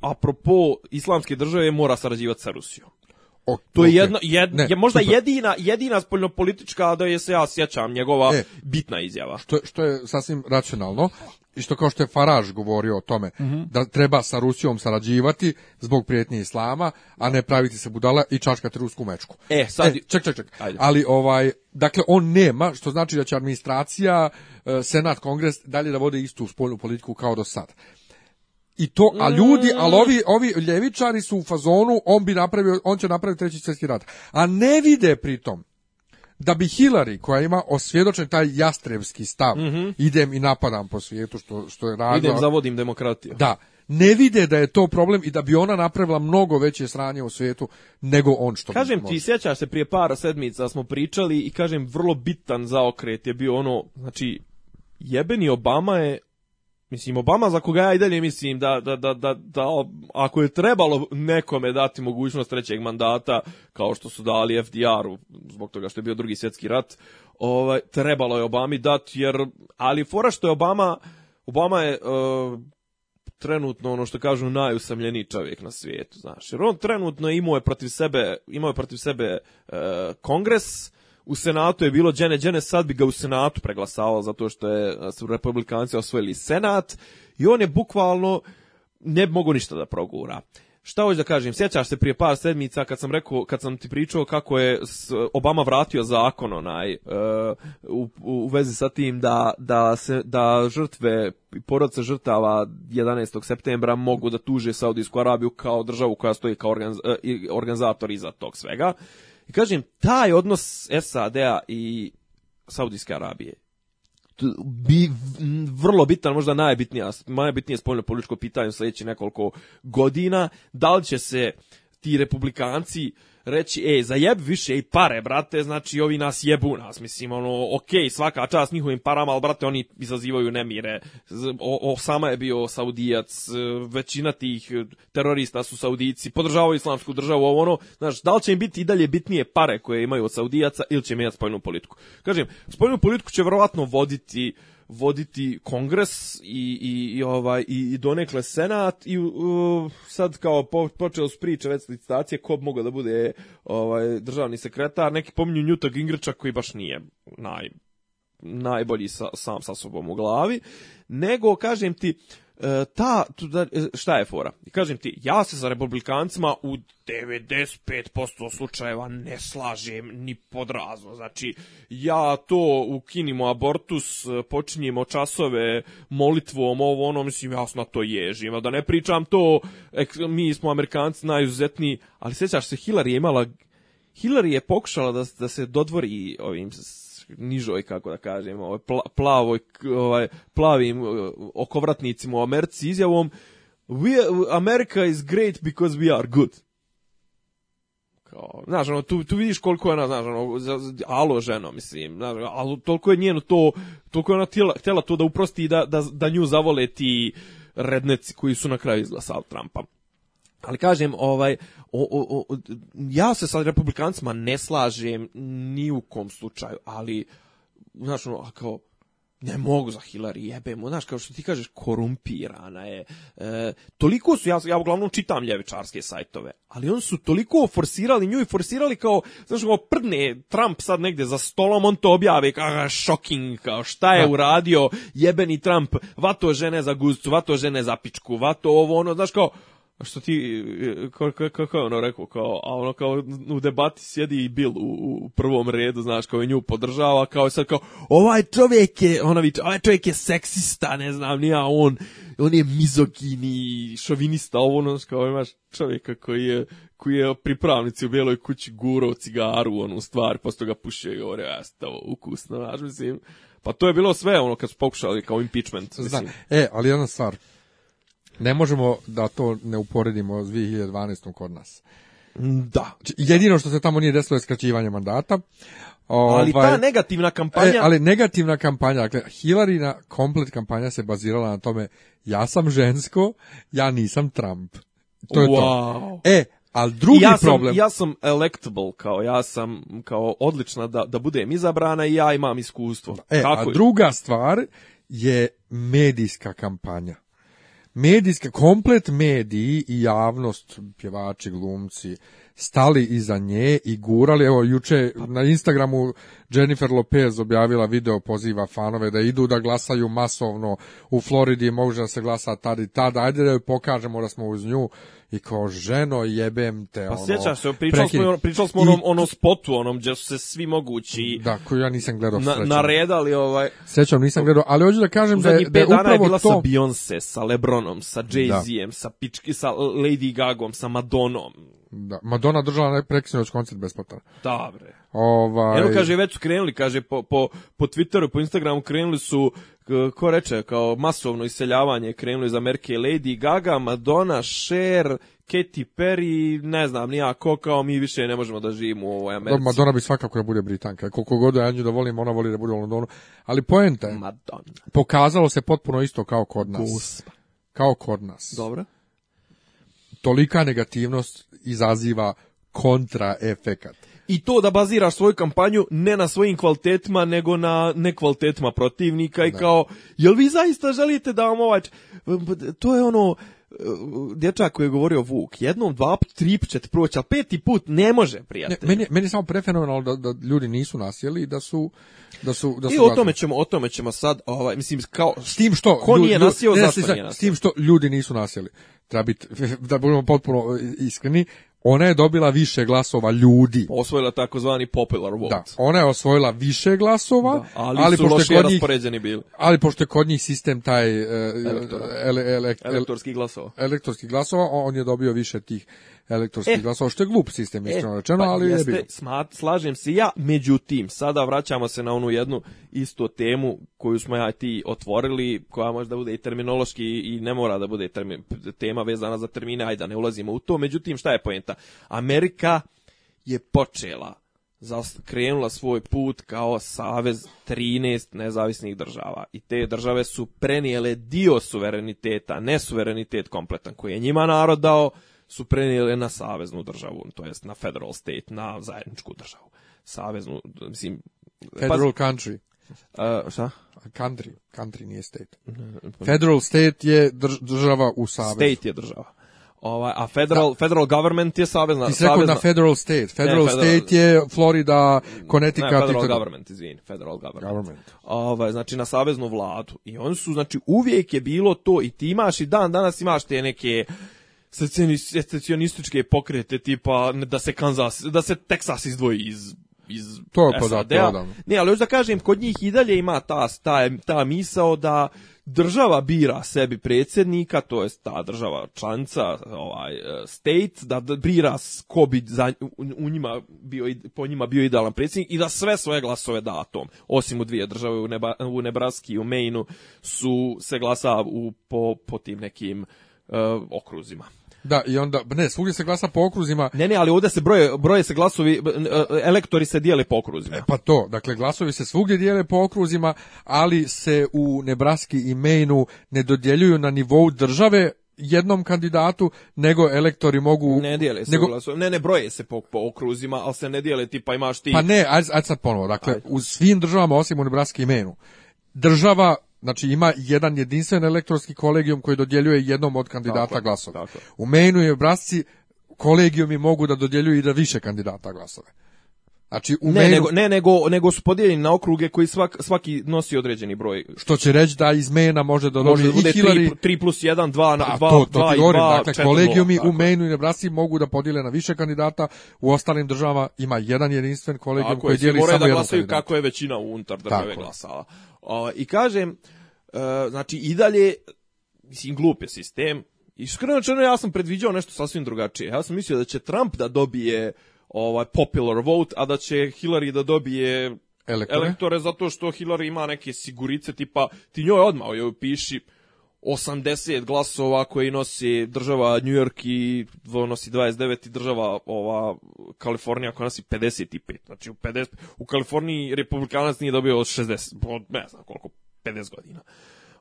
[SPEAKER 2] apropo islamske države mora sarađivati sa Rusijom to je jedno, je možda super. jedina, jedina spoljnopolitička da je se ja sjećam njegova e. bitna izjava.
[SPEAKER 1] Što, što je sasvim racionalno i što kao što je Faraš govorio o tome mhm. da treba sa Rusijom sarađivati zbog prijetnje islama, a ne praviti se budala i čačkati rusku mečku.
[SPEAKER 2] E, sad...
[SPEAKER 1] E, ček, ček, ček. Ali ovaj, dakle, on nema, što znači da će administracija, e, senat, kongres dalje da vode istu spoljnu politiku kao do sad. I to, a ljudi, mm. ali ovi, ovi ljevičari su u fazonu, on bi napravio, on će napraviti treći svjetski rat. A ne vide pritom da bi Hillary koja ima osvjedočen taj jastrevski stav, mhm. idem i napadam po svijetu što, što je radio. Idem,
[SPEAKER 2] zavodim demokratiju.
[SPEAKER 1] Da, ne vide da je to problem i da bi ona napravila mnogo veće sranje u svijetu nego on što Kažem
[SPEAKER 2] ti, sjećaš se prije par sedmica smo pričali i kažem vrlo bitan zaokret je bio ono, znači jebeni Obama je Mislim, Obama za koga ja i dalje mislim da, da, da, da, da ako je trebalo nekome dati mogućnost trećeg mandata, kao što su dali FDR-u, zbog toga što je bio drugi svjetski rat, ovaj, trebalo je Obami dati, jer, ali fora što je Obama, Obama je e, trenutno ono što kažu najusamljeniji čovjek na svijetu, znaš. Jer on trenutno imao je protiv sebe, imao je protiv sebe e, kongres u Senatu je bilo Džene Džene, sad bi ga u Senatu preglasavao zato što je, su republikanci osvojili Senat i on je bukvalno ne mogu ništa da progura. Šta hoću da kažem, sjećaš se prije par sedmica kad sam rekao, kad sam ti pričao kako je Obama vratio zakon onaj e, u, vezi sa tim da, da, se, da žrtve, porodce žrtava 11. septembra mogu da tuže Saudijsku Arabiju kao državu koja stoji kao organiz, e, organizator iza tog svega. I kažem, taj odnos SAD-a i Saudijske Arabije bi vrlo bitan, možda najbitnija, najbitnije spoljno političko pitanje u sljedećih nekoliko godina, da li će se ti republikanci reći, ej, jeb više i pare, brate, znači ovi nas jebu nas, mislim, ono, okej, svaka čast njihovim parama, ali, brate, oni izazivaju nemire. O, sama je bio Saudijac, e, većina tih e, terorista su Saudijci, podržavaju islamsku državu, ovo ono, znaš, da li će im biti i dalje bitnije pare koje imaju od Saudijaca ili će mijenjati spojnu politiku? Kažem, spojnu politiku će vjerovatno voditi voditi kongres i, i, i ovaj, i, donekle senat i sad kao po, počeo s priče već licitacije ko bi mogao da bude ovaj, državni sekretar, neki pominju Njuta Gingriča koji baš nije naj, najbolji sa, sam sa sobom u glavi, nego kažem ti E, ta, e, šta je fora? Kažem ti, ja se sa republikancima u 95% slučajeva ne slažem ni podrazno, Znači, ja to ukinimo abortus, e, počinjemo časove molitvom, ovo ono, mislim, ja na to ježim. A da ne pričam to, mi smo Amerikanci najuzetniji, ali sjećaš se, Hillary je imala, Hillary je pokušala da, da se dodvori ovim nižoj, kako da kažem, ovaj, plavoj, ovaj, plavim e, okovratnicima u Americi izjavom we, America is great because we are good. Kao, znaš, ono, tu, tu vidiš koliko je ona, znaš, ono, alo ženo, mislim, znaš, ali toliko je njeno to, toliko je ona htjela to da uprosti i da, da, da nju zavole ti redneci koji su na kraju izglasali Trumpa. Ali kažem, ovaj, o, o, ja se sa republikancima ne slažem ni u kom slučaju, ali, znaš, ono, kao, ne mogu za Hillary, jebemo, znaš, kao što ti kažeš, korumpirana je. E, toliko su, ja, ja uglavnom čitam ljevičarske sajtove, ali oni su toliko forsirali nju i forsirali kao, znaš, kao prdne Trump sad negde za stolom, on to objave, kao, shocking, kao, šta je uradio jebeni Trump, vato žene za guzcu, vato žene za pičku, vato ovo, ono, znaš, kao, što ti, e, kako, je ono rekao, kao, a ono kao u debati sjedi i Bill u, prvom redu, znaš, kao i nju podržava, kao i sad kao, ovaj čovjek je, ona ovaj čovjek je seksista, ne znam, nije on, on je mizogini, šovinista, ovo ono, kao imaš čovjeka koji je, koji je pripravnici u bijeloj kući gurao cigaru, onu stvar, posto ga pušio i govorio, ja ovo ukusno, znaš, mislim, pa to je bilo sve, ono, kad su pokušali kao impeachment, mislim.
[SPEAKER 1] e, ali jedna stvar, ne možemo da to ne uporedimo s 2012. kod nas.
[SPEAKER 2] Mm, da.
[SPEAKER 1] Znači, jedino što se tamo nije desilo je skraćivanje mandata.
[SPEAKER 2] ali ta ovaj, negativna kampanja... E,
[SPEAKER 1] ali negativna kampanja, dakle, Hilarina komplet kampanja se bazirala na tome ja sam žensko, ja nisam Trump. To je to. E, ali drugi ja sam, problem...
[SPEAKER 2] Ja sam electable, kao ja sam kao odlična da, da budem izabrana i ja imam iskustvo. E, a
[SPEAKER 1] druga stvar je medijska kampanja medijski komplet mediji i javnost, pjevači, glumci, stali iza nje i gurali. Evo, juče na Instagramu Jennifer Lopez objavila video, poziva fanove da idu da glasaju masovno u Floridi, može da se glasa tad i tad, ajde da joj pokažemo da smo uz nju i kao ženo jebem te.
[SPEAKER 2] Pa ono, se, pričali smo, ono- smo onom, onom spotu, onom gdje su se svi mogući...
[SPEAKER 1] Da, ja nisam gledao.
[SPEAKER 2] Na, naredali ovaj...
[SPEAKER 1] Sjećam, nisam gledao, ali hoću da kažem da, je, da upravo to... je bila sa
[SPEAKER 2] Beyoncé, sa Lebronom, sa Jay-Z-em, sa, sa Lady Gagom, sa Madonom.
[SPEAKER 1] Da, Madonna držala preksinoć koncert besplatan.
[SPEAKER 2] Dobre.
[SPEAKER 1] Ovaj... Evo
[SPEAKER 2] kaže, već su krenuli, kaže, po, po, po Twitteru, po Instagramu krenuli su, ko reče, kao masovno iseljavanje, krenuli za Amerike Lady Gaga, Madonna, Cher, Katy Perry, ne znam, nijako, kao mi više ne možemo da živimo u ovoj Americi. Dobro,
[SPEAKER 1] Madonna bi svakako da bude Britanka. Koliko god ja nju da volim, ona voli da bude u Londonu. Ali poenta je, Madonna. pokazalo se potpuno isto kao kod nas. Kao kod nas.
[SPEAKER 2] Dobro
[SPEAKER 1] tolika negativnost izaziva kontraefekat.
[SPEAKER 2] I to da baziraš svoju kampanju ne na svojim kvalitetima, nego na nekvalitetima protivnika i kao, jel vi zaista želite da vam ovaj... To je ono, e, dječak koji je govorio Vuk, jednom, dva, tri, čet, proći, a peti put ne može, prijatelj.
[SPEAKER 1] Ne, meni, je samo prefenomenalno da, da ljudi nisu nasjeli i da su... Da su, da
[SPEAKER 2] su I o tome, ćemo, o tome ćemo sad, ovaj, mislim, kao...
[SPEAKER 1] S tim što...
[SPEAKER 2] Ko nije nasjeo, zašto
[SPEAKER 1] S tim što ljudi nisu nasjeli treba biti, da budemo potpuno e, iskreni, ona je dobila više glasova ljudi.
[SPEAKER 2] Osvojila takozvani popular vote. Da,
[SPEAKER 1] ona je osvojila više glasova,
[SPEAKER 2] da, ali, ali, pošto kod njih, bili.
[SPEAKER 1] Ali pošto je kod njih sistem taj... Uh,
[SPEAKER 2] e, e, elektorski
[SPEAKER 1] glasova. Elektorski glasova, on je dobio više tih elektorskih e, što je glup sistem, e, rečeno, pa ali
[SPEAKER 2] jeste,
[SPEAKER 1] je
[SPEAKER 2] Smat, slažem se ja, međutim, sada vraćamo se na onu jednu istu temu koju smo ja ti otvorili, koja možda bude i terminološki i ne mora da bude tema vezana za termine, ajde, ne ulazimo u to, međutim, šta je poenta? Amerika je počela krenula svoj put kao savez 13 nezavisnih država i te države su prenijele dio suvereniteta, ne suverenitet kompletan koji je njima narod dao, su prenijeli na saveznu državu, to jest na federal state, na zajedničku državu. Saveznu, mislim...
[SPEAKER 1] Federal country.
[SPEAKER 2] E, šta?
[SPEAKER 1] Country, country nije state. Pa- federal state je država u savezu.
[SPEAKER 2] State je država. Ovaj, a federal, federal government je savezna...
[SPEAKER 1] Ti na federal state. Federal, state je Florida, Connecticut...
[SPEAKER 2] federal government, izvini, federal government. government. Ovaj, znači na saveznu vladu. I oni su, znači, uvijek je bilo to i ti imaš i dan danas imaš te neke secesionističke pokrete tipa da se Kansas, da se Texas izdvoji iz iz
[SPEAKER 1] to pa da,
[SPEAKER 2] Ne, ali još da kažem, kod njih i dalje ima ta, ta, misao da država bira sebi predsjednika, to jest ta država članca, ovaj, e, state, da bira ko bi za, u njima bio, po njima bio idealan predsjednik i da sve svoje glasove da tom. Osim u dvije države, u, Neba, u i u Mainu, su se glasa u, po, po tim nekim e, okruzima.
[SPEAKER 1] Da, i onda, ne, svugdje se glasa po okruzima.
[SPEAKER 2] Ne, ne, ali ovdje se broje, broje se glasovi, e, elektori se dijele po okruzima. E,
[SPEAKER 1] pa to, dakle, glasovi se svugdje dijele po okruzima, ali se u Nebraski i ne dodjeljuju na nivou države, jednom kandidatu, nego elektori mogu...
[SPEAKER 2] Ne dijele se nego... glasovi. Ne, ne, broje se po, okruzima, ali se ne dijele
[SPEAKER 1] pa
[SPEAKER 2] imaš ti...
[SPEAKER 1] Pa ne, ajde, sad ponovo. Dakle, u svim državama, osim u Nebraski imenu, država Znači ima jedan jedinstven elektronski kolegijum koji dodjeljuje jednom od kandidata glasova. glasove. U mainu i Brasci kolegijumi mogu da dodjeljuju i da više kandidata glasove.
[SPEAKER 2] Znači, u ne, mailu... nego, ne, nego, nego su podijeljeni na okruge koji svak, svaki nosi određeni broj.
[SPEAKER 1] Što će reći da iz mena može da dođe i
[SPEAKER 2] Hillary... 3, plus 1, 2, pa, 2, to, to 2 i 2, dakle, 4,
[SPEAKER 1] kolegijumi u menu i Nebrasi mogu da podijele na više kandidata, u ostalim državama ima jedan jedinstven kolegijum koji dijeli samo da
[SPEAKER 2] glasaju kandidat. kako je većina unutar države tako. glasala. O, I kažem, e, znači i dalje, mislim, glup je sistem, Iskreno, ja sam predviđao nešto sasvim drugačije. Ja sam mislio da će Trump da dobije ovaj popular vote, a da će Hillary da dobije elektore, zato što Hillary ima neke sigurice tipa ti njoj odmah joj piši 80 glasova koje nosi država New York i nosi 29 i država ova Kalifornija koja nosi 55. Znači u 50 u Kaliforniji republikanac nije dobio od 60 ne znam koliko 50 godina.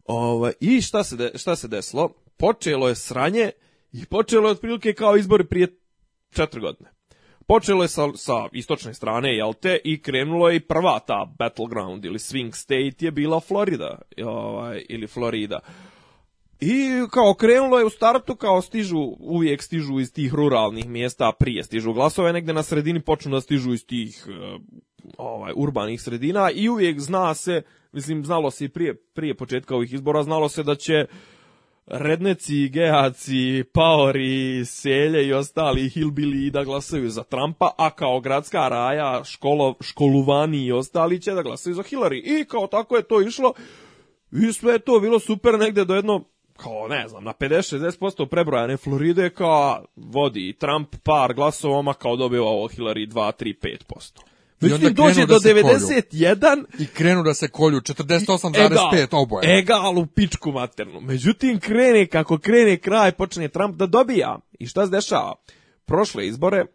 [SPEAKER 2] Ovo, i šta se šta se desilo? Počelo je sranje i počelo je otprilike kao izbori prije 4 godine. Počelo je sa, sa istočne strane, jel te, i krenulo je i prva ta battleground ili swing state je bila Florida, ovaj, ili Florida. I kao krenulo je u startu, kao stižu, uvijek stižu iz tih ruralnih mjesta, prije stižu glasove, negde na sredini počnu da stižu iz tih eh, ovaj, urbanih sredina i uvijek zna se, mislim, znalo se i prije, prije početka ovih izbora, znalo se da će redneci, gejaci, paori, selje i ostali hillbili da glasaju za Trumpa, a kao gradska raja, školo, školuvani i ostali će da glasaju za Hillary. I kao tako je to išlo i sve je to bilo super negde do jedno kao ne znam, na 50-60% prebrojane Floride kao vodi Trump par glasovoma kao dobiva ovo Hillary 2-3-5%. Međutim, dođe do 91.
[SPEAKER 1] I krenu da se kolju, 48,5
[SPEAKER 2] e oboje. Egal u pičku maternu. Međutim, krene, kako krene kraj, počne Trump da dobija. I šta se dešava? Prošle izbore,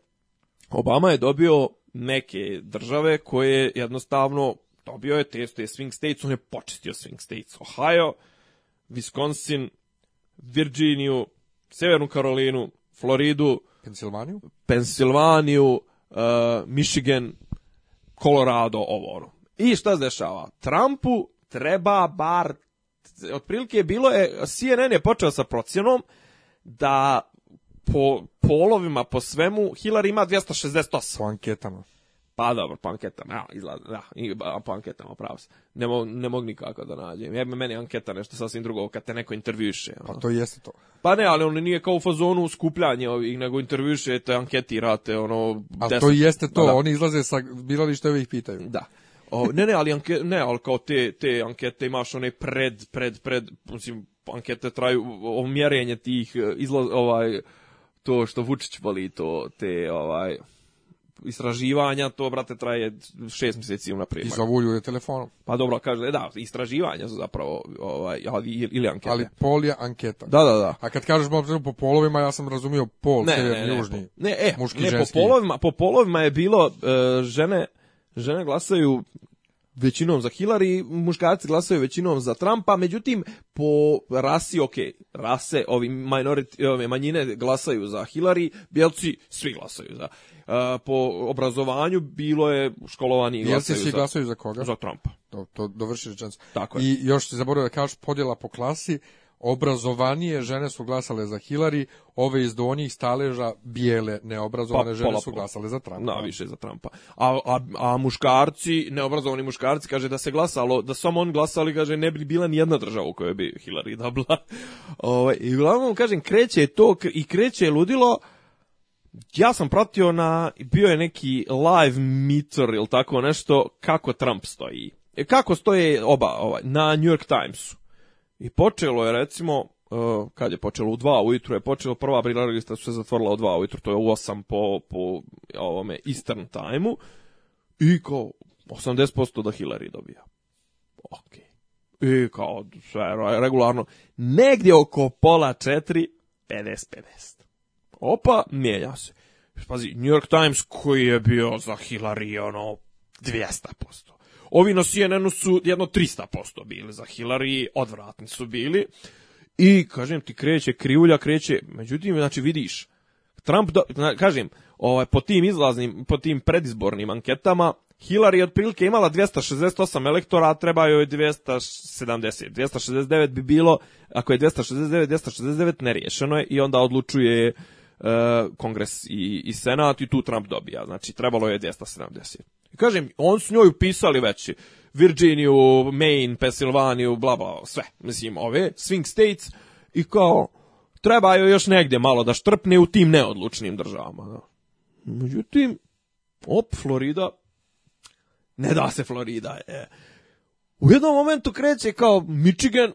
[SPEAKER 2] Obama je dobio neke države koje jednostavno dobio je testo, je swing states, on je počistio swing states. Ohio, Wisconsin, Virginiju, Severnu Karolinu, Floridu,
[SPEAKER 1] Pensilvaniju,
[SPEAKER 2] Pensilvaniju uh, Michigan, Colorado, ovo ono. I šta se dešava? Trumpu treba bar, otprilike je bilo, je, CNN je počeo sa procjenom da po polovima, po svemu, Hillary ima 268
[SPEAKER 1] anketama.
[SPEAKER 2] Pa dobro, po anketama, ja, izgleda, da, i, po pa anketama, pravo se. Ne, mo, ne mogu nikako da nađem. Ja, meni anketa nešto sasvim drugo, kad te neko intervjuše.
[SPEAKER 1] Pa ono. to jeste to.
[SPEAKER 2] Pa ne, ali on nije kao u fazonu skupljanje ovih, nego te anketirate, ono...
[SPEAKER 1] A deset, to jeste to, da, oni izlaze sa birališta i ih pitaju.
[SPEAKER 2] Da. ne, ne, ali, anke, ne, ali kao te, te ankete imaš one pred, pred, pred, mislim, ankete traju, o, tih e, izlaz, ovaj, to što Vučić voli, to, te, ovaj, istraživanja, to, brate, traje šest mjeseci unaprijed.
[SPEAKER 1] I zovu telefonom.
[SPEAKER 2] Pa dobro, kaže, da, istraživanja su zapravo, ovaj, ali, ili anketa
[SPEAKER 1] Ali pol je anketa.
[SPEAKER 2] Da, da, da.
[SPEAKER 1] A kad kažeš po polovima, ja sam razumio pol, ne, ne, ne, e,
[SPEAKER 2] Po polovima, po polovima je bilo, e, žene, žene glasaju većinom za Hillary, muškarci glasaju većinom za Trumpa, međutim po rasi, ok, rase, ovi minority, ove manjine glasaju za Hillary, bjelci svi glasaju za. E, po obrazovanju bilo je školovani glasaju za,
[SPEAKER 1] glasaju za koga?
[SPEAKER 2] Za Trumpa.
[SPEAKER 1] To, to dovrši Tako I još se zaboravio da kažeš podjela po klasi, Obrazovanije žene su glasale za Hillary, ove iz donjih staleža bijele neobrazovane pa, žene su glasale za
[SPEAKER 2] Trumpa. Na, više za Trumpa. A, a, a, muškarci, neobrazovani muškarci, kaže da se glasalo, da samo on glasali, kaže ne bi bila ni jedna država u kojoj bi Hillary dobila Ove, ovaj, I uglavnom, kažem, kreće to i kreće ludilo, ja sam pratio na, bio je neki live meter ili tako nešto, kako Trump stoji. E, kako stoje oba, ovaj, na New York Timesu. I počelo je recimo e, kad je počelo u 2 ujutru je počelo prva brilarista su se zatvorila u 2 ujutru to je u 8 po po ovome Eastern timeu i kao 80% da Hillary dobija. Ok. I kao sve regularno negdje oko pola 4 50 50. Opa, mijenja se. Pazi, New York Times koji je bio za Hillary ono 200%. Ovi na CNN-u su jedno 300% bili za Hillary, odvratni su bili. I, kažem ti, kreće krivulja, kreće, međutim, znači vidiš, Trump, kažem, ovaj, po tim izlaznim, po tim predizbornim anketama, Hillary je otprilike imala 268 elektora, a treba joj 270. 269 bi bilo, ako je 269, 269 nerješeno je i onda odlučuje eh, kongres i, i senat i tu Trump dobija. Znači, trebalo je 270. I kažem, on su njoj upisali već Virginiju, Maine, Pennsylvania, bla, bla, sve. Mislim, ove, swing states i kao, treba joj još negdje malo da štrpne u tim neodlučnim državama. Međutim, op, Florida, ne da se Florida, je. U jednom momentu kreće kao Michigan,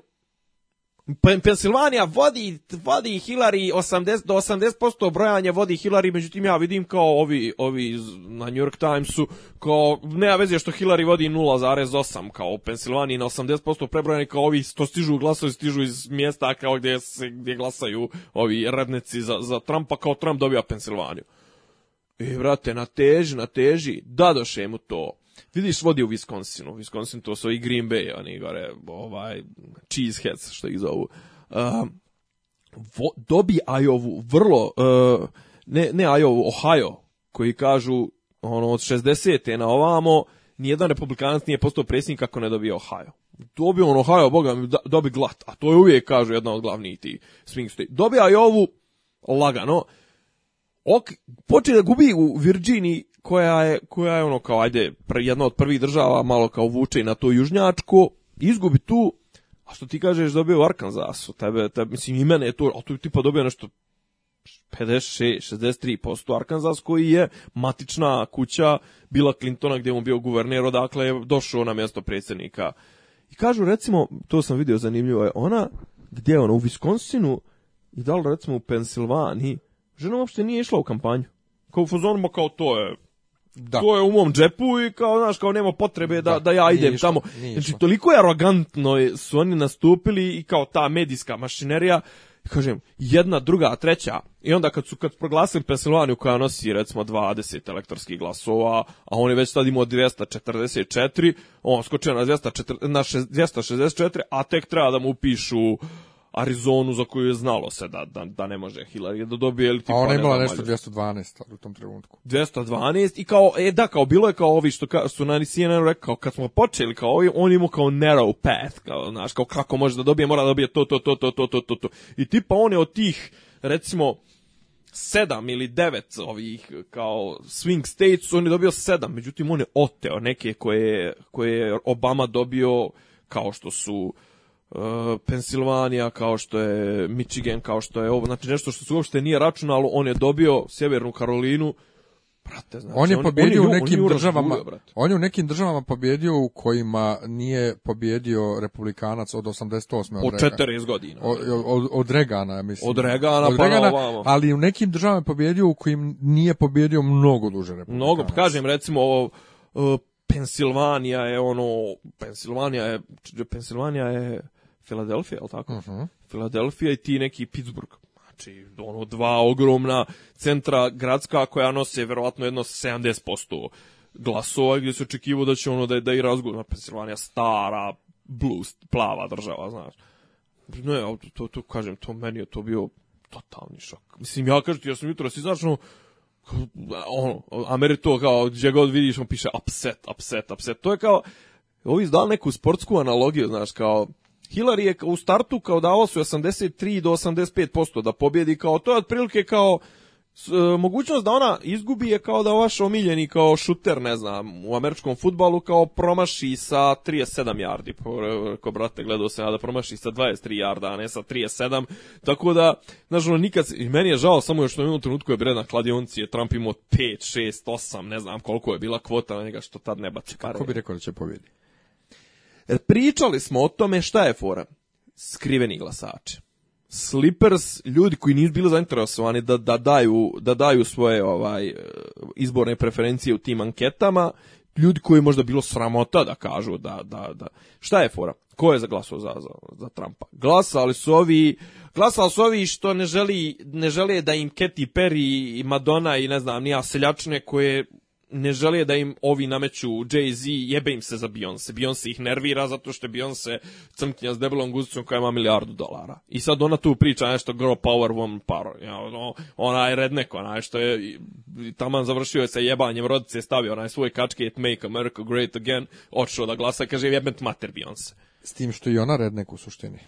[SPEAKER 2] Pensilvanija vodi, vodi Hillary 80, do 80% brojanja vodi Hillary, međutim ja vidim kao ovi, ovi na New York Timesu, kao nema veze što Hillary vodi 0,8, kao u na 80% prebrojanje, kao ovi što stižu glasovi, stižu iz mjesta kao gdje, se, gdje glasaju ovi rednici za, za Trumpa, kao Trump dobija Pensilvaniju. I vrate, na teži da mu to vidiš vodi u Wisconsinu. Wisconsin to su i Green Bay, oni gore, ovaj, cheeseheads što ih zovu. Uh, vo, dobi Iowa vrlo, uh, ne, ne Iowa, Ohio, koji kažu ono, od 60. na ovamo, nijedan republikanac nije postao predsjednik kako ne dobije Ohio. dobi on Ohio, boga mi, dobi glat. A to je uvijek, kažu, jedna od glavnih ti swing state. Dobija i lagano. Ok, počne da gubi u Virginiji koja je, koja je ono kao, ajde, jedna od prvih država, malo kao vuče i na to južnjačko, izgubi tu, a što ti kažeš dobio u Arkansasu, tebe, mislim i mene je to, a tu tipa dobio nešto 56, 63% Arkansas koji je matična kuća bila Clintona gdje je on bio guverner, odakle je došao na mjesto predsjednika. I kažu recimo, to sam vidio zanimljivo je, ona gdje je ona u Wisconsinu, i da li recimo u Pensilvaniji, žena uopšte nije išla u kampanju. Kao u fazonima kao to je, da. To je u mom džepu i kao, znaš, kao nema potrebe da, da, ja idem tamo. Znači, toliko je arogantno su oni nastupili i kao ta medijska mašinerija, kažem, jedna, druga, treća. I onda kad su kad proglasili Pensilvaniju koja nosi recimo 20 elektorskih glasova, a oni već sad imao 244, on skočio na na 264, a tek treba da mu upišu Arizonu za koju je znalo se da, da, da ne može Hillary da dobije. Ili tipa,
[SPEAKER 1] A
[SPEAKER 2] ona je
[SPEAKER 1] imala nešto 212 u tom trenutku.
[SPEAKER 2] 212 i kao, e da, kao bilo je kao ovi što ka, su na CNN rekao, kad smo počeli kao ovi, on imao kao narrow path, kao, znaš, kao kako može da dobije, mora da dobije to, to, to, to, to, to, to, to. I tipa on je od tih, recimo, sedam ili devet ovih kao swing states, on je dobio sedam, međutim on je oteo neke koje, koje je Obama dobio kao što su E, Pensilvanija, kao što je Michigan, kao što je ovo, znači nešto što se uopšte nije računalo, on je dobio Sjevernu Karolinu, Brate, znači, on je
[SPEAKER 1] pobjedio u nekim državama, on je u nekim državama pobjedio u kojima nije pobijedio republikanac od 88.
[SPEAKER 2] Od, od 40 godina.
[SPEAKER 1] Od, od, od Regana, mislim.
[SPEAKER 2] Od Regana, pa
[SPEAKER 1] Ali u nekim državama je pobjedio u kojim nije pobijedio mnogo duže republikanac.
[SPEAKER 2] Mnogo, pa kažem recimo ovo, e, Pensilvanija je ono, Pensilvanija je, Pensilvanija je Filadelfija, je tako? Uh mhm. -huh. i ti neki Pittsburgh. Znači, ono, dva ogromna centra gradska koja nose verovatno jedno 70% glasova gdje se očekivao da će ono da, da i razgovor. Pensilvanija stara, blues, plava država, znaš. Ne, to, to kažem, to meni je to bio totalni šok. Mislim, ja kažem ti, ja sam jutro izačno, ono, Ameri kao, gdje god vidiš, on piše upset, upset, upset. To je kao, ovi izdali neku sportsku analogiju, znaš, kao, Hillary je u startu kao davao su 83 do 85% da pobjedi kao to je otprilike kao e, mogućnost da ona izgubi je kao da vaš omiljeni kao šuter, ne znam, u američkom futbalu kao promaši sa 37 jardi. Pa, e, ko brate, gledao se ja da promaši sa 23 jarda, a ne sa 37. Tako da, znaš, ono, nikad, i meni je žao samo još na jednom trenutku je bredna na kladionci je Trump imao 5, 6, 8, ne znam koliko je bila kvota na njega što tad ne bace
[SPEAKER 1] pare. Kako bi rekao da će pobjedi?
[SPEAKER 2] E, pričali smo o tome šta je fora. Skriveni glasači. Slippers, ljudi koji nisu bili zainteresovani da, da, daju, da daju svoje ovaj e, izborne preferencije u tim anketama, ljudi koji je možda bilo sramota da kažu da, da, da. Šta je fora? Ko je zaglasao za, za, za Trumpa? Glasali su ovi, glasali su ovi što ne, želi, ne žele da im Katy Perry i Madonna i ne znam, nija seljačne koje ne žele da im ovi nameću Jay-Z, jebe im se za Beyoncé. Beyoncé ih nervira zato što je Beyoncé crnkinja s debelom guzicom koja ima milijardu dolara. I sad ona tu priča nešto girl power, woman power. Ja, ono, ona je redneko, ona je što je taman završio je sa jebanjem rodice, stavio onaj svoj kačke It Make America Great Again, odšao da glasa, kaže jebent mater Beyoncé.
[SPEAKER 1] S tim što i ona redneko u suštini.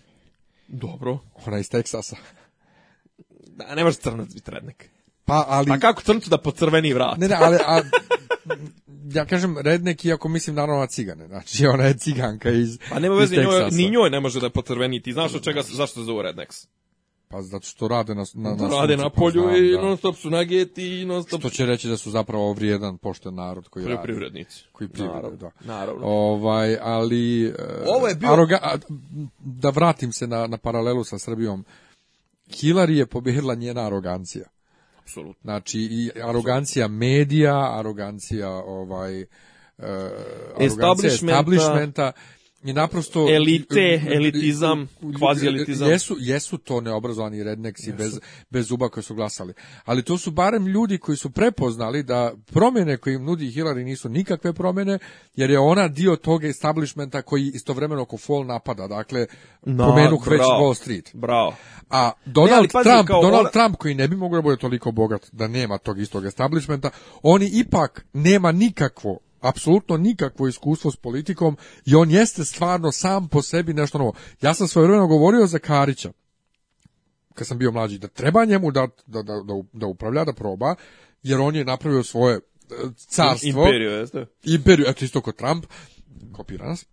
[SPEAKER 2] Dobro.
[SPEAKER 1] Ona iz Teksasa.
[SPEAKER 2] Da, ne može crnac biti redneck. Pa, ali... A kako crncu da pocrveni vrat?
[SPEAKER 1] Ne, ne, ali... A, ja kažem rednek, iako mislim naravno na cigane. Znači, ona je ciganka iz
[SPEAKER 2] Pa nema veze, ni njoj ne može da pocrveni. Ti znaš od čega, zašto se zove redneks?
[SPEAKER 1] Pa zato što rade na,
[SPEAKER 2] na, na Rade na pa polju i da. non stop su nageti i non
[SPEAKER 1] stop... Što će reći da su zapravo vrijedan pošten narod koji radi.
[SPEAKER 2] Privrednici.
[SPEAKER 1] Koji privredu, naravno, da.
[SPEAKER 2] Naravno.
[SPEAKER 1] Ovaj, ali... E,
[SPEAKER 2] Ovo je bio...
[SPEAKER 1] da vratim se na, na paralelu sa Srbijom. Hillary je pobjedila njena arogancija.
[SPEAKER 2] Apsolutno.
[SPEAKER 1] Znači i arogancija medija, arogancija ovaj uh, establishmenta, establishmenta i
[SPEAKER 2] naprosto elite, elitizam, kvazi elitizam.
[SPEAKER 1] Jesu, jesu to neobrazovani redneksi bez, bez zuba koji su glasali. Ali to su barem ljudi koji su prepoznali da promjene koje im nudi Hillary nisu nikakve promjene, jer je ona dio tog establishmenta koji istovremeno oko Fall napada. Dakle, no, pomenuh već Wall Street.
[SPEAKER 2] Bravo.
[SPEAKER 1] A Donald, Trump, Donald Trump koji ne bi mogao da bude toliko bogat da nema tog istog establishmenta, oni ipak nema nikakvo apsolutno nikakvo iskustvo s politikom i on jeste stvarno sam po sebi nešto novo. Ja sam svojevremeno govorio za Karića, kad sam bio mlađi, da treba njemu da, da, da, da upravlja, da proba, jer on je napravio svoje e, carstvo.
[SPEAKER 2] Imperiju, jeste?
[SPEAKER 1] Imperiju, eto isto kod Trump, kopira nas.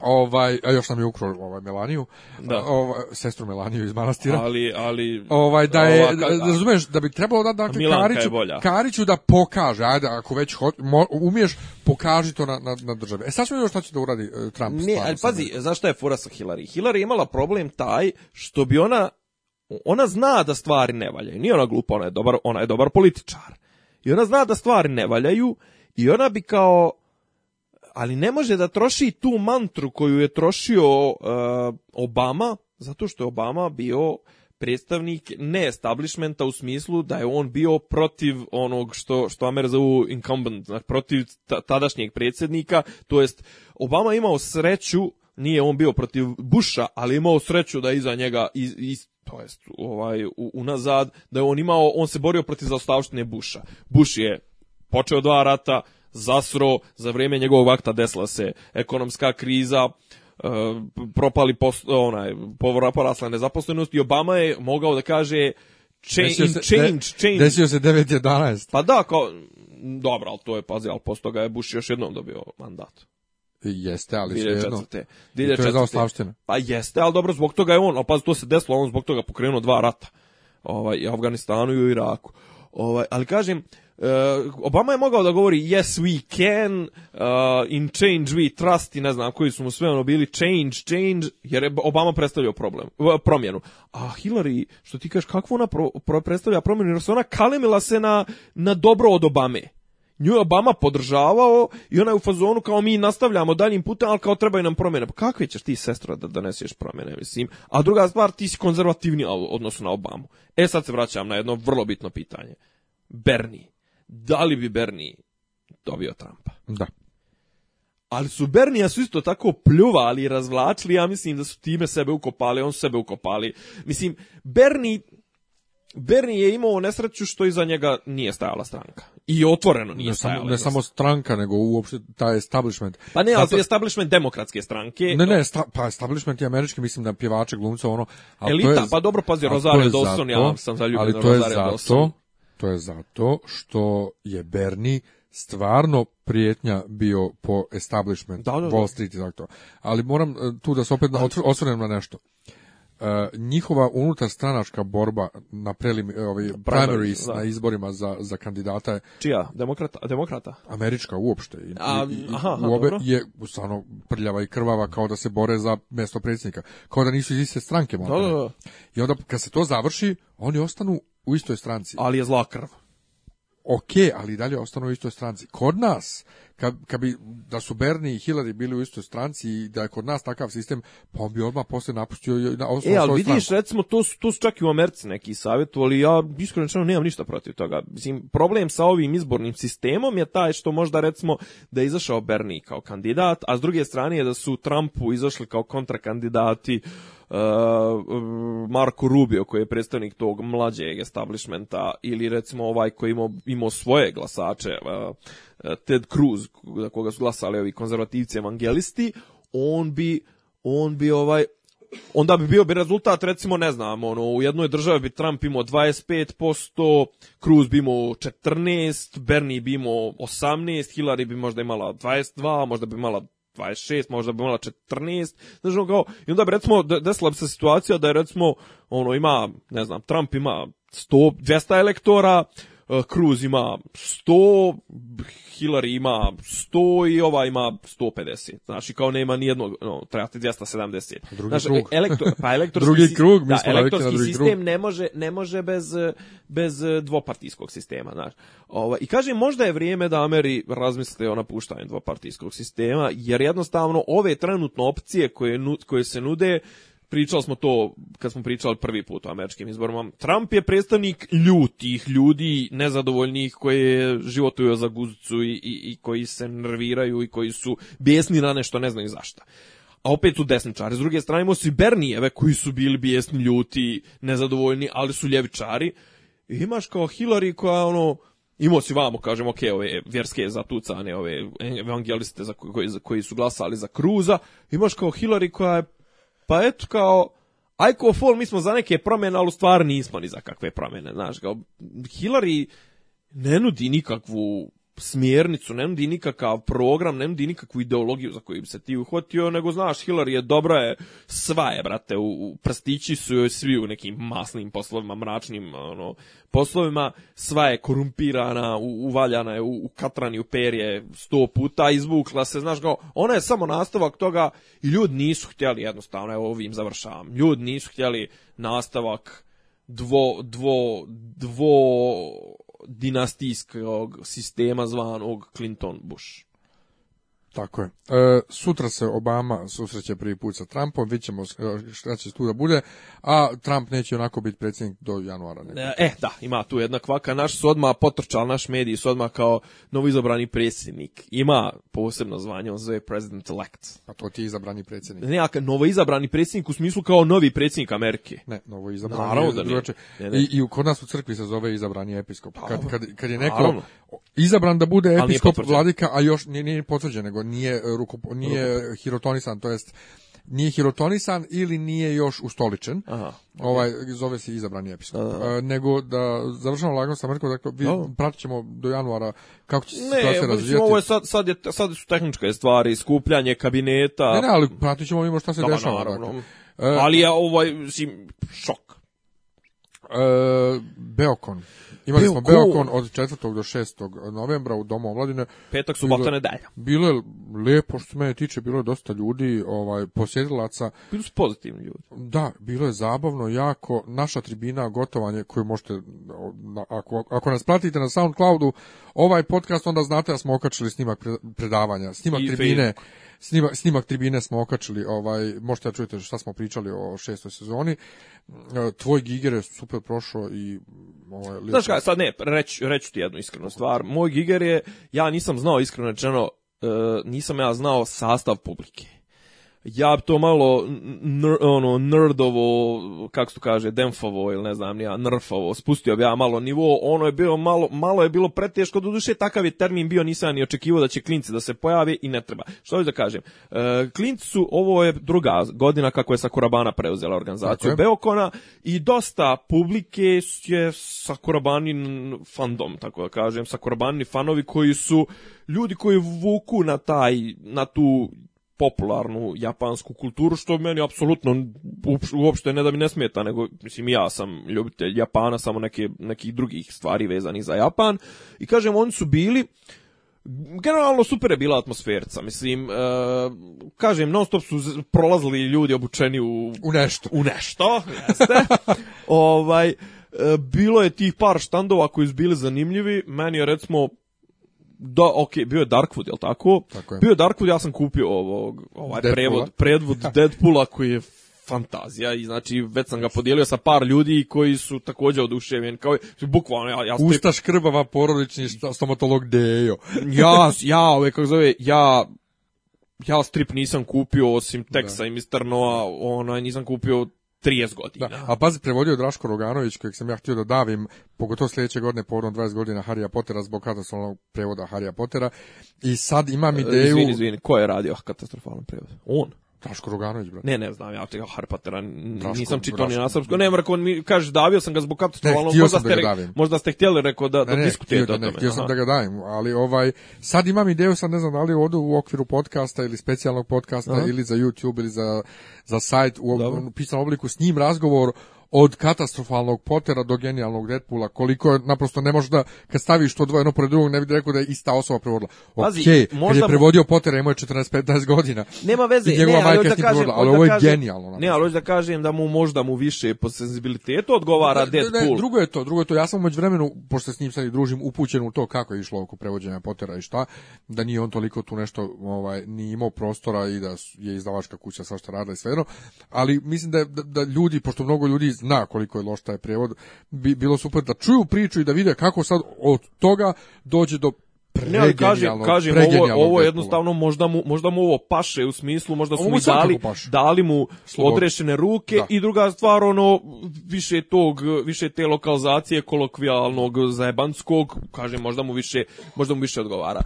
[SPEAKER 1] Ovaj, a još nam je ukro ovaj Melaniju, da. ovaj, sestru Melaniju iz manastira.
[SPEAKER 2] Ali, ali
[SPEAKER 1] ovaj da je ovaka, da, bi trebalo da dakle Kariću, Kariću da pokaže, ajde ako već mo, umiješ pokaži to na na na državi. E sad smo još šta će da uradi uh,
[SPEAKER 2] Trump. Ne, ali pazi, zašto je fura sa Hillary? Hillary imala problem taj što bi ona ona zna da stvari ne valjaju. Nije ona glupa, ona je dobar, ona je dobar političar. I ona zna da stvari ne valjaju i ona bi kao ali ne može da troši tu mantru koju je trošio e, Obama, zato što je Obama bio predstavnik ne establishmenta u smislu da je on bio protiv onog što što Amer zovu incumbent, znači protiv tadašnjeg predsjednika, to jest Obama imao sreću, nije on bio protiv Busha, ali imao sreću da iza njega iz, to jest ovaj unazad da je on imao on se borio protiv zaostavštine Busha. Bush je počeo dva rata, zasro za vrijeme njegovog vakta desila se ekonomska kriza, e, propali post, onaj, porasla nezaposlenost i Obama je mogao da kaže change, se, change, change.
[SPEAKER 1] Desio se 9.11.
[SPEAKER 2] Pa da, dobro, al to je, pazi, al posto ga je Bush još jednom dobio mandat.
[SPEAKER 1] Jeste, ali sve jedno.
[SPEAKER 2] Pa jeste, ali dobro, zbog toga je on, ali to se desilo, on zbog toga pokrenuo dva rata. Ovaj, Afganistanu i u Iraku. Ovaj, ali kažem, Eh, Obama je mogao da govori yes we can, eh, in change we trust i ne znam koji su mu sve ono bili change, change, jer je Obama predstavljao problem, eh, promjenu. A Hillary, što ti kažeš, kakvu ona pro, predstavlja promjenu, jer se ona kalemila se na, na dobro od Obame. Nju je Obama podržavao i ona je u fazonu kao mi nastavljamo daljim putem, ali kao trebaju nam promjene. Pa kakve ćeš ti sestra da doneseš promjene, mislim? A druga stvar, ti si konzervativni odnosu na Obamu. E sad se vraćam na jedno vrlo bitno pitanje. Bernie da li bi Bernie dobio Trumpa.
[SPEAKER 1] Da.
[SPEAKER 2] Ali su Bernija su isto tako pljuvali i razvlačili, ja mislim da su time sebe ukopali, on su sebe ukopali. Mislim, Berni, Berni je imao nesreću što iza njega nije stajala stranka. I otvoreno nije
[SPEAKER 1] ne
[SPEAKER 2] stajala. Samo,
[SPEAKER 1] ne samo stranka, nego uopšte taj establishment.
[SPEAKER 2] Pa ne, ali je establishment demokratske stranke.
[SPEAKER 1] Ne, ne, pa establishment je američki, mislim da pjevače, glumce, ono...
[SPEAKER 2] Elita, pa dobro, pazi, Rosario Dawson, ja sam zaljubio Ali to Rosario
[SPEAKER 1] to je zato što je Berni stvarno prijetnja bio po establishment, da, da, Wall Street i tako Ali moram e, tu da se opet pa- osvrnem na nešto. E, njihova unutar stranačka borba na prelim, ovaj, primaries, na izborima za, za kandidata je...
[SPEAKER 2] Čija? Demokrata? demokrata?
[SPEAKER 1] Američka uopšte. I, A, i, je stvarno prljava i krvava kao da se bore za mjesto predsjednika. Kao da nisu iz iste stranke.
[SPEAKER 2] Da,
[SPEAKER 1] I onda kad se to završi, oni ostanu u istoj stranci.
[SPEAKER 2] Ali je krv.
[SPEAKER 1] Ok, ali dalje ostanu u istoj stranci. Kod nas, kad, bi, da su Bernie i Hillary bili u istoj stranci i da je kod nas takav sistem, pa on bi odmah poslije napustio na
[SPEAKER 2] E, ali vidiš, recimo, tu su, čak i u Americi neki ali ja iskreno nemam ništa protiv toga. Mislim, problem sa ovim izbornim sistemom je taj što možda, recimo, da je izašao Bernie kao kandidat, a s druge strane je da su Trumpu izašli kao kontrakandidati Uh, Marko Rubio koji je predstavnik tog mlađeg establishmenta ili recimo ovaj koji imao, imao svoje glasače uh, Ted Cruz za koga su glasali ovi konzervativci evangelisti on bi on bi ovaj onda bi bio bi rezultat recimo ne znam ono u jednoj državi bi Trump imao 25%, Cruz bi imao 14, Bernie bi imao 18, Hillary bi možda imala 22, možda bi imala 26, možda bi imala 14, znaš, ono kao, i onda bi recimo desila bi se situacija da je recimo, ono, ima, ne znam, Trump ima 100, 200 elektora, Eh, Cruz ima 100, Hillary ima 100 i ova ima 150. Znači, kao nema ni no, trebate 270.
[SPEAKER 1] drugi znači,
[SPEAKER 2] krug. Elektro, pa elektorski,
[SPEAKER 1] drugi krug,
[SPEAKER 2] mi da, elektorski drugi sistem krug. Ne, može, ne može bez, bez eh, dvopartijskog sistema. Znači. Ova, I kažem, možda je vrijeme da Ameri razmislite o napuštanju dvopartijskog sistema, jer jednostavno ove trenutno opcije koje, koje se nude Pričali smo to kad smo pričali prvi put o američkim izborima. Trump je predstavnik ljutih ljudi, nezadovoljnih koje životuju za guzicu i, i, i koji se nerviraju i koji su bijesni na nešto, ne znaju zašto a opet su desničari. S druge strane imamo su Bernijeve koji su bili bijesni, ljuti, nezadovoljni, ali su ljevičari. I imaš kao Hillary koja ono, imao si vamo, kažem, ok, ove vjerske zatucane, ove evangeliste za koji, koji su glasali za Kruza, imaš kao Hillary koja je pa eto kao, aj ko fol, mi smo za neke promjene, ali u stvari nismo ni za kakve promjene, znaš, kao, Hillary ne nudi nikakvu smjernicu, ne nudi nikakav program, ne nudi nikakvu ideologiju za koju bi se ti uhvatio, nego znaš, Hillary je dobra je, sva je, brate, u, u prstići su joj svi u nekim masnim poslovima, mračnim ono, poslovima, sva je korumpirana, u, uvaljana je u, u katrani, u perje sto puta, izvukla se, znaš, kao, ona je samo nastavak toga i ljudi nisu htjeli, jednostavno, evo ovim završavam, ljudi nisu htjeli nastavak dvo, dvo, dvo dinastijskog sistema zvanog Clinton Bush.
[SPEAKER 1] Tako je. E, sutra se Obama susreće prvi put sa Trumpom, vidit ćemo e, šta će tu da bude, a Trump neće onako biti predsjednik do januara.
[SPEAKER 2] E, eh, da, ima tu jedna kvaka. Naš su odmah potrčal, naš mediji su odmah kao novoizabrani predsjednik. Ima posebno zvanje, on zove president elect.
[SPEAKER 1] Pa to ti je izabrani predsjednik.
[SPEAKER 2] Ne, a izabrani predsjednik u smislu kao novi predsjednik Amerike.
[SPEAKER 1] Ne, novoizabrani. Naravno da nije. I, I kod nas u crkvi se zove izabrani episkop. Kad, kad, kad je neko izabran da bude episkop vladika, a još nije, nije potvrđen, nego nije, e, hirotonisan, to jest nije hirotonisan ili nije još ustoličen.
[SPEAKER 2] Aha,
[SPEAKER 1] Ovaj zove se izabrani episkop. E, nego da završamo lagano sa Markom dakle vi pratit ćemo do januara kako će se situacija
[SPEAKER 2] razvijati.
[SPEAKER 1] Ne,
[SPEAKER 2] sad, sad, je, sad su tehničke stvari, skupljanje kabineta.
[SPEAKER 1] Ne, ali pratit ćemo vidimo šta se da, dešava. Dakle.
[SPEAKER 2] E, ali ja ovaj, šok
[SPEAKER 1] E, Beokon. Imali smo Beokon od 4. do 6. novembra u Domu omladine.
[SPEAKER 2] Petak, subota, dalje.
[SPEAKER 1] Bilo je lepo što se mene tiče, bilo je dosta ljudi, ovaj, posjedilaca. Bilo
[SPEAKER 2] su pozitivni ljudi.
[SPEAKER 1] Da, bilo je zabavno, jako. Naša tribina, gotovanje koju možete, ako, ako nas platite na Soundcloudu, ovaj podcast, onda znate da smo okačili snimak predavanja, snimak tribine snimak, snimak tribine smo okačili, ovaj, možete da čujete šta smo pričali o šestoj sezoni. E, tvoj Giger je super prošao i...
[SPEAKER 2] Ovaj, Znaš kaj, sad ne, reći ću ti jednu iskrenu stvar. Moj Giger je, ja nisam znao iskreno rečeno, e, nisam ja znao sastav publike ja to malo ono nerdovo kako se kaže demfovo ili ne znam ja nerfovo spustio bi ja malo nivo ono je bilo malo malo je bilo preteško doduše takav je termin bio nisam ni očekivao da će klinci da se pojave i ne treba što hoću da kažem e, klinci su ovo je druga godina kako je Sakurabana preuzela organizaciju okay. Beokona i dosta publike je Sakurabanin fandom tako da kažem Sakurabanini fanovi koji su ljudi koji vuku na taj na tu popularnu japansku kulturu, što meni apsolutno uopšte ne da mi ne smeta, nego mislim ja sam ljubitelj Japana, samo nekih drugih stvari vezanih za Japan. I kažem, oni su bili, generalno super je bila atmosferca, mislim, e, kažem, non stop su prolazili ljudi obučeni u...
[SPEAKER 1] U nešto.
[SPEAKER 2] U nešto, jeste. ovaj, e, bilo je tih par štandova koji su bili zanimljivi, meni je recimo da, ok, bio je Darkwood, jel tako?
[SPEAKER 1] tako je. Bio
[SPEAKER 2] je Darkwood, ja sam kupio ovog, ovaj prevod, predvod Deadpoola koji je fantazija i znači već sam ga podijelio sa par ljudi koji su također oduševljeni kao
[SPEAKER 1] bukvalno ja ja ste... Ustaš krbava porodični stomatolog Dejo.
[SPEAKER 2] ja ja ove ovaj, kako zove ja ja strip nisam kupio osim Texa da. i Mr. Noa, onaj nisam kupio 30 godina.
[SPEAKER 1] Da, a pazi, prevodio je Draško Roganović, kojeg sam ja htio da davim, pogotovo sljedeće godine, povodom 20 godina Harija Pottera, zbog katastrofalnog prevoda Harija potera I sad imam e, ideju...
[SPEAKER 2] Izvini, izvini, ko je radio katastrofalan prevod? On.
[SPEAKER 1] Draško Roganović, brate.
[SPEAKER 2] Ne, ne znam, ja tega Harpatera nisam čitao ni na srpsko. Ne, rekao, mi kaže davio sam ga zbog katastrofalnog, možda ste da možda ste htjeli rekao da da o tome.
[SPEAKER 1] Htio sam da ga dajem, ali ovaj sad imam ideju, sad ne znam ali odu u okviru podcasta ili specijalnog podcasta ili za YouTube ili za za sajt u, u pisanom obliku s njim razgovor od katastrofalnog Potera do genijalnog Deadpoola, koliko je naprosto ne može da, kad staviš to dvoje jedno pored drugog, ne bi rekao da je ista osoba prevodila. Ok, možda... kad je prevodio Potera imao je 14-15 godina.
[SPEAKER 2] Nema veze, ne, majka ali, da kažem, prevodila,
[SPEAKER 1] ali ovo je genijalno. Ne,
[SPEAKER 2] ali hoću da kažem da mu možda mu više po senzibilitetu odgovara Deadpool. Ne,
[SPEAKER 1] drugo je to, drugo je to. Ja sam među vremenu, pošto s njim sad i družim, upućen u to kako je išlo oko prevođenja Potera i šta, da nije on toliko tu nešto ovaj, imao prostora i da je izdavačka kuća svašta radila i sve jedno, ali mislim da, da, da ljudi, pošto mnogo ljudi zna koliko je loš taj prijevod, bi bilo super da čuju priču i da vide kako sad od toga dođe do
[SPEAKER 2] ne, ali kaži, kažem, ovo, ovo jednostavno možda mu, možda mu ovo paše u smislu, možda su mu dali, dali mu odrešene ruke i druga stvar, ono, više tog, više te lokalizacije kolokvijalnog zajebanskog, kažem, možda mu više, možda mu više odgovara.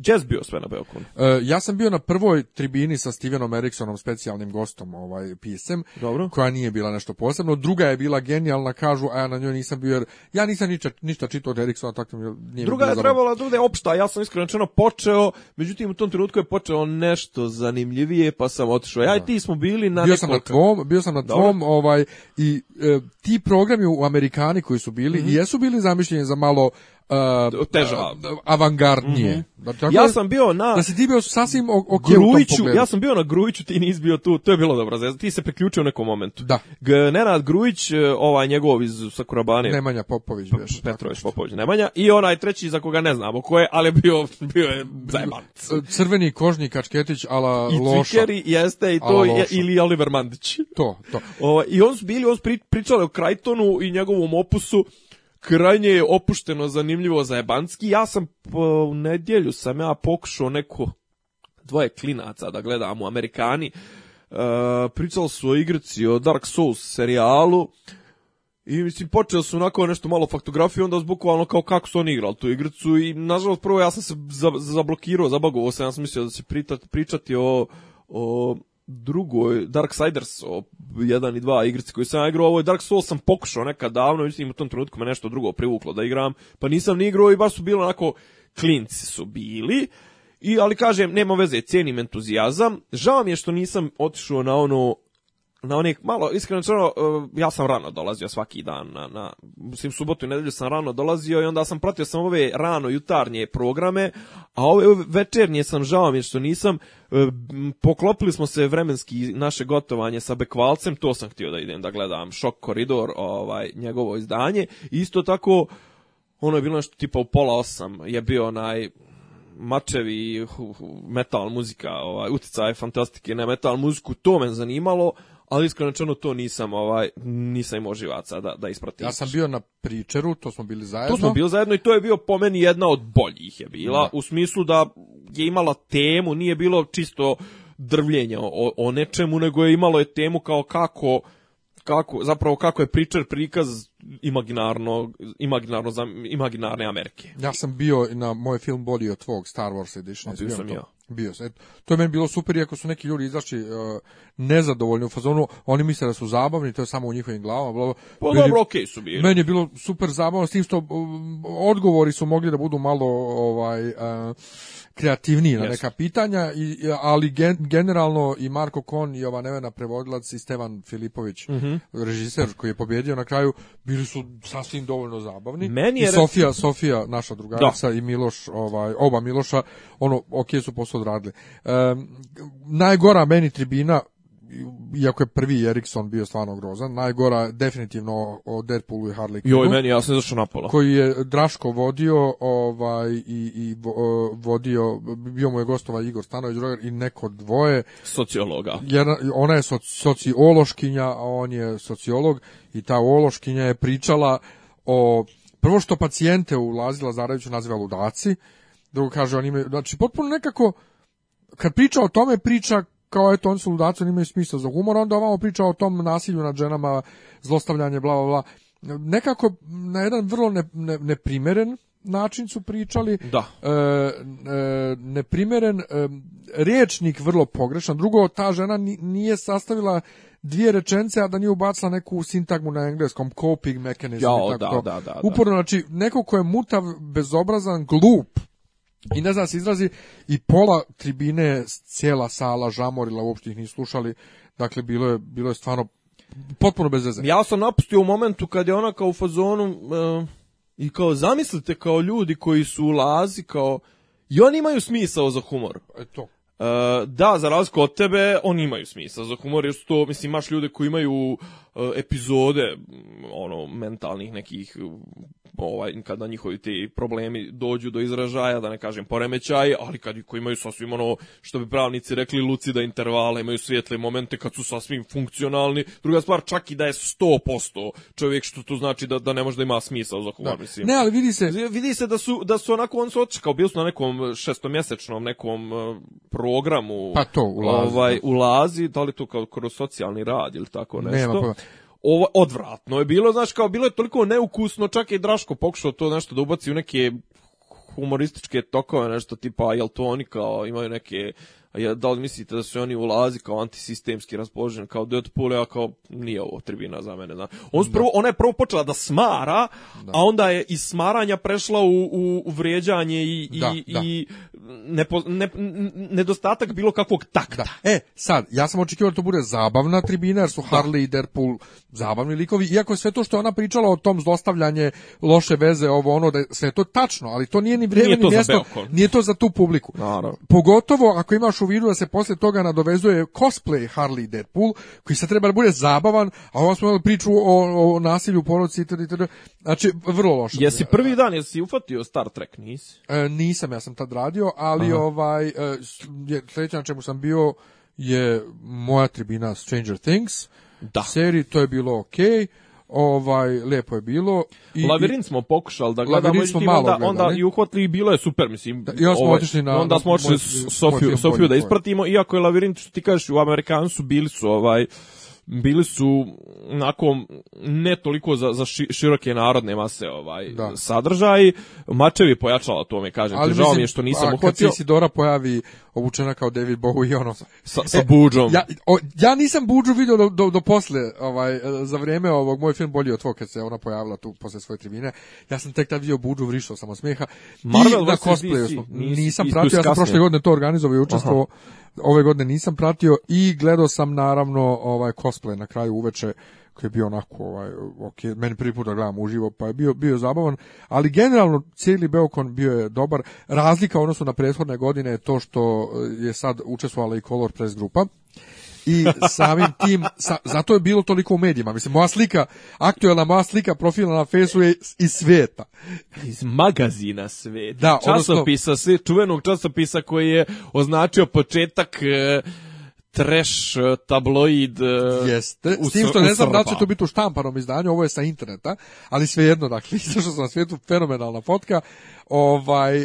[SPEAKER 2] Uh, bio sve na Beokonu? E,
[SPEAKER 1] ja sam bio na prvoj tribini sa Stevenom Eriksonom, specijalnim gostom, ovaj, pisem,
[SPEAKER 2] Dobro.
[SPEAKER 1] koja nije bila nešto posebno. Druga je bila genijalna, kažu, a ja na njoj nisam bio, jer ja nisam ništa čitao od Eriksona, tako mi nije
[SPEAKER 2] Druga
[SPEAKER 1] je trebala,
[SPEAKER 2] druga ne opšta, ja sam iskreno počeo, međutim u tom trenutku je počeo nešto zanimljivije, pa sam otišao. Ja i ti smo bili na
[SPEAKER 1] bio sam na tvom, bio sam na tvom, ovaj i e, ti programi u Amerikani koji su bili mm jesu bili zamišljeni za malo
[SPEAKER 2] uh, teža
[SPEAKER 1] avangardnije.
[SPEAKER 2] Mhm. ja sam bio na
[SPEAKER 1] da ti bio
[SPEAKER 2] Grujiću, ja sam bio na Grujiću, ti nisi bio tu, to je bilo dobro, ti se priključio u nekom momentu.
[SPEAKER 1] Da.
[SPEAKER 2] Nenad Grujić, e, ovaj njegov iz Sakurabane.
[SPEAKER 1] Nemanja Popović bio.
[SPEAKER 2] Petrović Popović, Nemanja i onaj treći za koga ne znamo ko je, ali bio bio je e,
[SPEAKER 1] Crveni kožni kačketić ala
[SPEAKER 2] jeste i to je, ili Oliver Mandić.
[SPEAKER 1] To, to.
[SPEAKER 2] Ovaj, I on su bili, on su pričali o Krajtonu i njegovom opusu krajnje je opušteno zanimljivo za jebanski. Ja sam u nedjelju sam ja pokušao neko dvoje klinaca da gledamo Amerikani. E, pričali su o igrici, o Dark Souls serijalu. I mislim, počeo su onako nešto malo faktografije, onda zbukvalno kao kako su oni igrali tu igricu i nažalost prvo ja sam se zablokirao, zabagovo sam, ja sam mislio da će pričati, pričati o drugoj Siders, jedan i dva igrice koju sam igrao, ovo je Dark Souls sam pokušao nekad davno, mislim u tom trenutku me nešto drugo privuklo da igram, pa nisam ni igrao i baš su bilo onako klinci su bili. I, ali kažem, nema veze, cijenim entuzijazam. Žao mi je što nisam otišao na ono na onih malo, iskreno e, ja sam rano dolazio svaki dan, na, na, mislim subotu i nedelju sam rano dolazio i onda sam pratio sam ove rano jutarnje programe, a ove večernje sam žao mi što nisam e, poklopili smo se vremenski naše gotovanje sa Bekvalcem, to sam htio da idem da gledam Šok koridor, ovaj njegovo izdanje. Isto tako ono je bilo nešto tipa u pola osam je bio onaj mačevi metal muzika, ovaj uticaj fantastike na metal muziku, to me zanimalo, ali iskreno to nisam ovaj nisam imao živaca da da ispratim.
[SPEAKER 1] Ja sam bio na pričeru, to smo bili zajedno.
[SPEAKER 2] To smo bili zajedno i to je bio po meni jedna od boljih je bila u smislu da je imala temu, nije bilo čisto drvljenja o, o nečemu, nego je imalo je temu kao kako kako zapravo kako je pričer prikaz imaginarno, imaginarno, imaginarne Amerike.
[SPEAKER 1] Ja sam bio na moj film bolji od tvog Star Wars Edition. bio sam to. Bio e, to je meni bilo super, iako su neki ljudi izašli e, nezadovoljni u fazonu, oni misle da su zabavni, to je samo u njihovim glavama.
[SPEAKER 2] Pa meni, dobro, su bili.
[SPEAKER 1] Meni je bilo super zabavno, s tim što odgovori su mogli da budu malo ovaj e, kreativniji na neka pitanja, i, ali generalno i Marko Kon i ova Nevena prevodilac i Stevan Filipović, mm režiser koji je pobjedio na kraju, bili su sasvim dovoljno zabavni. Meni je I Sofija, Sofija, naša drugarica i Miloš, ovaj, oba Miloša, ono, ok su posao odradili. najgora meni tribina iako je prvi Erikson bio stvarno grozan, najgora definitivno o Deadpoolu i Harley Quinnu. Joj,
[SPEAKER 2] meni jasno napola.
[SPEAKER 1] Koji je Draško vodio ovaj, i, i vodio, bio mu je gostova Igor Stanović i neko dvoje.
[SPEAKER 2] Sociologa.
[SPEAKER 1] jer ona je soci, sociološkinja, a on je sociolog i ta ološkinja je pričala o prvo što pacijente ulazila Zaraviću naziva ludaci, drugo kaže on imaju, znači potpuno nekako kad priča o tome priča kao eto on su ludaci, oni imaju smisla za humor, onda ovamo priča o tom nasilju nad ženama, zlostavljanje, bla, bla, bla. Nekako na jedan vrlo ne, ne, neprimeren način su pričali.
[SPEAKER 2] Da.
[SPEAKER 1] E, e, neprimeren e, rječnik vrlo pogrešan. Drugo, ta žena nije sastavila dvije rečence, a da nije ubacila neku sintagmu na engleskom, coping mechanism.
[SPEAKER 2] tako da, da, da,
[SPEAKER 1] Uporno, znači, neko ko je mutav, bezobrazan, glup, i ne znam se izrazi i pola tribine, cijela sala žamorila, uopšte ih nisu slušali. Dakle, bilo je, bilo je stvarno potpuno bez veze.
[SPEAKER 2] Ja sam napustio u momentu kad je ona kao u fazonu eh, i kao zamislite kao ljudi koji su u lazi kao i oni imaju smisao za humor.
[SPEAKER 1] E to. Eh,
[SPEAKER 2] da, za razliku od tebe, oni imaju smisla za humor, jer su to, mislim, imaš ljude koji imaju eh, epizode, mm, ono, mentalnih nekih ovaj, kada njihovi ti problemi dođu do izražaja, da ne kažem poremećaj, ali kad koji imaju sasvim ono, što bi pravnici rekli, lucida intervale, imaju svijetle momente kad su sasvim funkcionalni. Druga stvar, čak i da je 100% čovjek, što to znači da, da ne može da ima smisao za da. mislim.
[SPEAKER 1] Ne, ali vidi se. Znači,
[SPEAKER 2] vidi se da su, da su onako, on su očekao, bili su na nekom šestomjesečnom nekom e, programu.
[SPEAKER 1] Pa to, ulazi. Ovaj,
[SPEAKER 2] ulazi, da li to kao kroz socijalni rad ili tako nešto ovo, odvratno je bilo, znaš, kao bilo je toliko neukusno, čak je i Draško pokušao to nešto da ubaci u neke humorističke tokove, nešto tipa, jel to oni kao imaju neke da li mislite da su oni ulazi kao antisistemski raspoloženi, kao Deadpool, a kao nije ovo tribina za mene. Da. On da. prvo, ona je prvo počela da smara, a onda je iz smaranja prešla u, u, vrijeđanje i, i, i nedostatak bilo kakvog takta.
[SPEAKER 1] E, sad, ja sam očekivao da to bude zabavna tribina, jer su Harley i Deadpool zabavni likovi, iako je sve to što ona pričala o tom zlostavljanje, loše veze, ovo ono, da sve to tačno, ali to nije ni vrijeme, ni mjesto, nije to za tu publiku.
[SPEAKER 2] Naravno.
[SPEAKER 1] Pogotovo ako imaš imaš u vidu da se posle toga nadovezuje cosplay Harley Deadpool, koji sad treba da bude zabavan, a ovom smo imali priču o, nasilju u porodci itd. itd. Znači, vrlo loše.
[SPEAKER 2] Jesi prvi dan, jesi ufatio Star Trek, nisi? E,
[SPEAKER 1] nisam, ja sam tad radio, ali Aha. ovaj, e, sljedeće na čemu sam bio je moja tribina Stranger Things.
[SPEAKER 2] Da.
[SPEAKER 1] to je bilo okej. Okay Ovaj lepo je bilo
[SPEAKER 2] i Labirint smo pokušali da gledamo smo malo onda, i uhvatili i bilo je super mislim. Da,
[SPEAKER 1] smo ovaj,
[SPEAKER 2] na onda smo otišli Sofiju da ispratimo iako je Labirint što ti kažeš u Amerikancu bili su ovaj bili su onako ne toliko za, za široke narodne mase ovaj da. sadržaj mačevi pojačala to mi kažem Ali žao mi je što nisam uhvatio
[SPEAKER 1] pojavi obučena kao David Bowie i ono
[SPEAKER 2] sa, sa e,
[SPEAKER 1] ja, ja nisam Buđu vidio do, do, posle ovaj e, za vrijeme ovog moj film bolji od tvoj kad se ona pojavila tu posle svoje tribine ja sam tek tad vidio Buđu, vrišao samo smijeha Marvel I na cosplayu nisam pratio ja sam prošle godine to organizovao i učestvovao ove godine nisam pratio i gledao sam naravno ovaj cosplay cosplay na kraju uveče koji je bio onako ovaj okay, meni prvi put da gledam uživo, pa je bio bio zabavan, ali generalno cijeli Beokon bio je dobar. Razlika u odnosu na prethodne godine je to što eh, je sad učestvovala i Color Press grupa. I samim tim, zato je bilo toliko u medijima. Mislim, moja slika, aktualna moja slika profila na Facebooku je
[SPEAKER 2] iz
[SPEAKER 1] sveta. Iz
[SPEAKER 2] magazina svijeta.
[SPEAKER 1] Da,
[SPEAKER 2] časopisa, odnosno, čuvenog časopisa koji je označio početak eh, trash e, tabloid e,
[SPEAKER 1] jeste s tim što ne znam da će to biti u štampanom izdanju ovo je sa interneta ali svejedno dakle izašao sam na svijetu fenomenalna fotka ovaj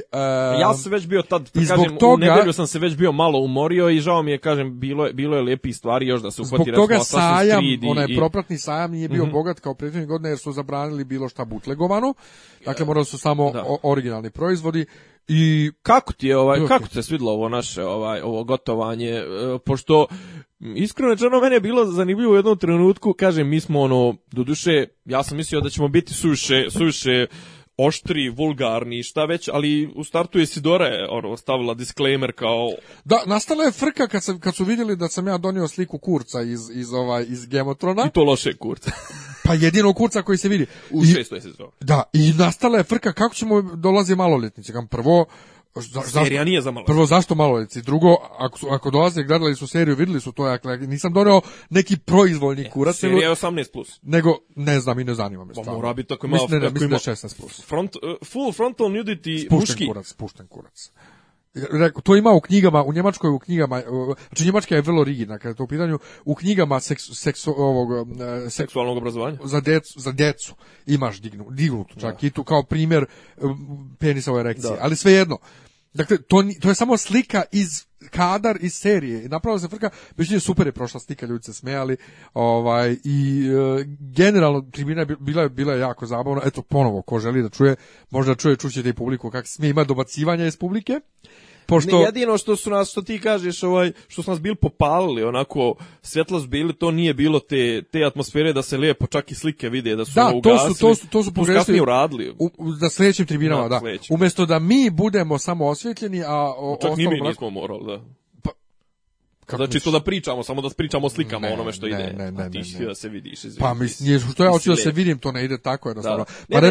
[SPEAKER 2] ja sam već bio tad kažem toga, u nedelju sam se već bio malo umorio i žao mi je kažem bilo je bilo je stvari još da se uhvati zbog toga sajam
[SPEAKER 1] onaj propratni sajam nije bio mhm. bogat kao prethodnih godine jer su zabranili bilo šta butlegovano dakle morali su samo da. originalni proizvodi i
[SPEAKER 2] kako ti je ovaj kako se svidlo ovo naše ovaj ovo gotovanje e, pošto iskreno rečeno meni je bilo zanimljivo u jednom trenutku, kažem mi smo ono duše ja sam mislio da ćemo biti suše suše oštri, vulgarni i šta već, ali u startu je Sidore ono, stavila disclaimer kao...
[SPEAKER 1] Da, nastala je frka kad, sam, kad su vidjeli da sam ja donio sliku kurca iz, iz, ovaj, iz Gemotrona.
[SPEAKER 2] I to loše kurca.
[SPEAKER 1] pa jedino kurca koji se vidi.
[SPEAKER 2] U se sezoni.
[SPEAKER 1] Da, i nastala je frka kako ćemo dolazi maloljetnici. prvo,
[SPEAKER 2] zašto, serija nije za malo.
[SPEAKER 1] Prvo, zašto malo maloljetci? Drugo, ako, su, ako dolaze i gledali su seriju, vidjeli su to, dakle, nisam donio neki proizvoljni e, kurac.
[SPEAKER 2] Serija je 18+. Plus.
[SPEAKER 1] Nego, ne znam i ne zanima me. Pa
[SPEAKER 2] mora biti
[SPEAKER 1] tako malo. Mislim, da je 16+. Plus.
[SPEAKER 2] Front,
[SPEAKER 1] uh,
[SPEAKER 2] full frontal nudity spušten muški.
[SPEAKER 1] Kurac, spušten kurac to ima u knjigama, u Njemačkoj u knjigama, znači Njemačka je vrlo rigidna kada je to u pitanju, u knjigama seks, ovog, e, seksualnog obrazovanja za decu za decu imaš dignu, dignutu čak i tu kao primjer e, penisove erekcije, da. ali svejedno. Dakle, to, to je samo slika iz kadar iz serije. Napravila se frka, međutim super je prošla slika, ljudi se smejali. Ovaj i e, generalno tribina bila je bila je jako zabavna. Eto ponovo ko želi da čuje, možda čuje čućete i publiku kako smije ima dobacivanja iz publike pošto... Ne, jedino
[SPEAKER 2] što su nas, što ti kažeš, ovaj, što su nas bili popalili, onako, svjetlo bili, to nije bilo te, te atmosfere da se lijepo čak i slike vide, da su da, to su, to su,
[SPEAKER 1] to su pogrešili. uradili. U, sljedećim tribinama, da. Umjesto da mi budemo samo osvjetljeni, a... O,
[SPEAKER 2] čak nije mi
[SPEAKER 1] nismo
[SPEAKER 2] morali, da. Kako znači to da pričamo, samo da pričamo slikama onome što ne, ide. Ne, ne, A pa ti si da se vidiš, izvini.
[SPEAKER 1] Pa mislim, što ja hoću da se vidim, to ne ide tako jednostavno. Da. pa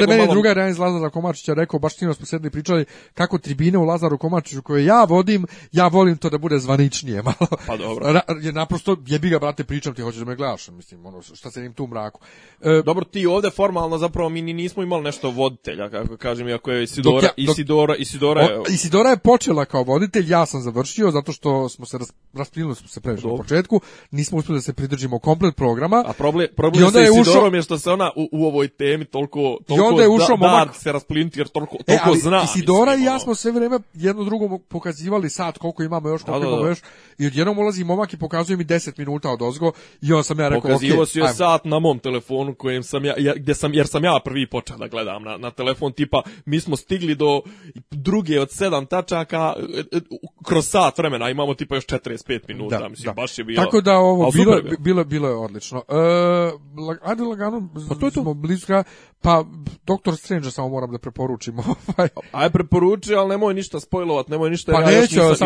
[SPEAKER 1] da meni druga rejan iz Lazara Komačića rekao, baš sinoć smo sedli pričali kako tribine u Lazaru Komačiću koje ja vodim, ja volim to da bude zvaničnije malo.
[SPEAKER 2] Pa dobro.
[SPEAKER 1] Ra, je naprosto jebi ga brate pričam ti hoćeš da me gledaš, mislim, ono šta se im tu u mraku.
[SPEAKER 2] E, dobro, ti ovde formalno zapravo mi ni nismo imali nešto voditelja, kako kažem, iako je Isidora, Isidora, Isidora, Isidora je...
[SPEAKER 1] Isidora je počela kao voditelj, ja sam završio zato što smo se rasplinuli smo se previše na početku, nismo uspjeli da se pridržimo komplet programa.
[SPEAKER 2] A problem, problem onda je sa Isidorom ušo... je što se ona u, u ovoj temi toliko, toliko da, se rasplinuti jer toliko, e, toliko e, zna.
[SPEAKER 1] Isidora i ja ono. smo sve vrijeme jedno drugo pokazivali Sad koliko imamo još, koliko da, da, imamo još i odjednom ulazi momak i pokazuje mi 10 minuta od ozgo i on sam ja rekao
[SPEAKER 2] Pokazivo okay, si joj sat na mom telefonu kojem sam ja, gdje sam, jer sam ja prvi počeo da gledam na, telefon tipa mi smo stigli do druge od sedam tačaka e, e, kroz sat vremena imamo tipa još 45 minuta, da, mislim, baš je bilo... Tako
[SPEAKER 1] da ovo, bilo, je, bilo, je odlično. E, ajde lagano, pa to je to. pa Doktor Strange samo moram da preporučim. Ovaj. Aj
[SPEAKER 2] preporuči, ali nemoj ništa spojlovat, nemoj ništa, pa ja, neću, još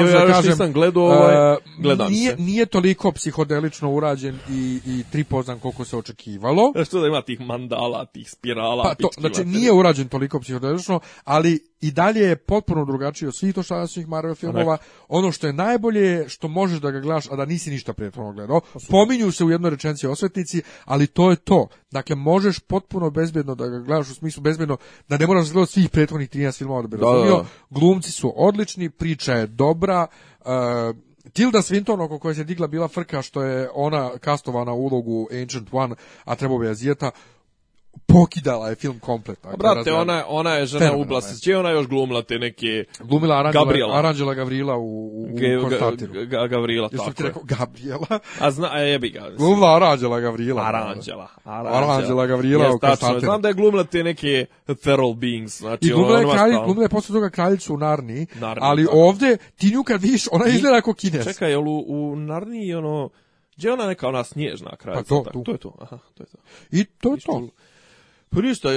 [SPEAKER 2] nisam, ja, gledao, ovaj, gledam
[SPEAKER 1] nije, Nije toliko psihodelično urađen i, i tripozan koliko se očekivalo.
[SPEAKER 2] što da ima tih mandala, tih spirala, pa to,
[SPEAKER 1] Znači, nije urađen toliko psihodelično, ali i dalje je potpuno drugačiji od svih to šta Marvel filmova. Ono što je najbolje, što možeš da ga gledaš, a da nisi ništa prije gledao. Pominju se u jednoj rečenici osvetnici, ali to je to. Dakle, možeš potpuno bezbjedno da ga gledaš u smislu bezbjedno, da ne moraš gledati svih prethodnih 13 filmova da bi razumio. Glumci su odlični, priča je dobra, e, Tilda Swinton oko koje se digla bila frka što je ona kastovana u ulogu Ancient One, a trebao je Azijeta, pokidala je film komplet
[SPEAKER 2] pa brate, ona, je, ona je žena u Blasiće, ona je još glumila te neke...
[SPEAKER 1] Glumila Aranđela, Gabriela. Aranđela Gavrila u, u Konstantinu. Ga,
[SPEAKER 2] ga, Gavrila, Jesu tako ti
[SPEAKER 1] rekao Gabriela?
[SPEAKER 2] A zna, a
[SPEAKER 1] e,
[SPEAKER 2] jebi ga.
[SPEAKER 1] Glumila
[SPEAKER 2] Aranđela
[SPEAKER 1] Gavrila. Aranđela. Aranđela,
[SPEAKER 2] Aranđela
[SPEAKER 1] Gavrila u Konstantinu.
[SPEAKER 2] Znam da je glumila te neke feral beings. Znači, I glumila
[SPEAKER 1] je, ono, ono kralj, glumila je posle toga kraljicu u Narni, Narni ali tako. ovde ti nju kad vidiš, ona izgleda ako kines.
[SPEAKER 2] Čekaj, jel u, u Narni ono... Gdje ona neka ona snježna pa kraljica? Pa to, tako, to je
[SPEAKER 1] to.
[SPEAKER 2] Aha, to je to.
[SPEAKER 1] I to je to.
[SPEAKER 2] Pa ništa,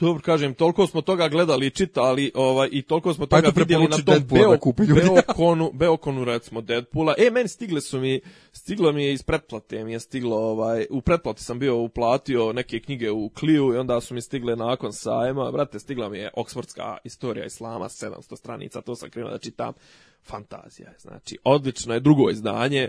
[SPEAKER 2] dobro kažem, toliko smo toga gledali i čitali ovaj, i toliko smo toga vidjeli na tom Beokonu, Beokonu, Beokonu recimo Deadpoola. E, meni stigle su mi, stiglo mi je iz pretplate, mi je stiglo, ovaj, u pretplati sam bio uplatio neke knjige u Kliju i onda su mi stigle nakon sajma. Brate, stigla mi je Oksfordska istorija islama, 700 stranica, to sam krenuo da čitam. Fantazija je, znači, odlično je, drugo izdanje.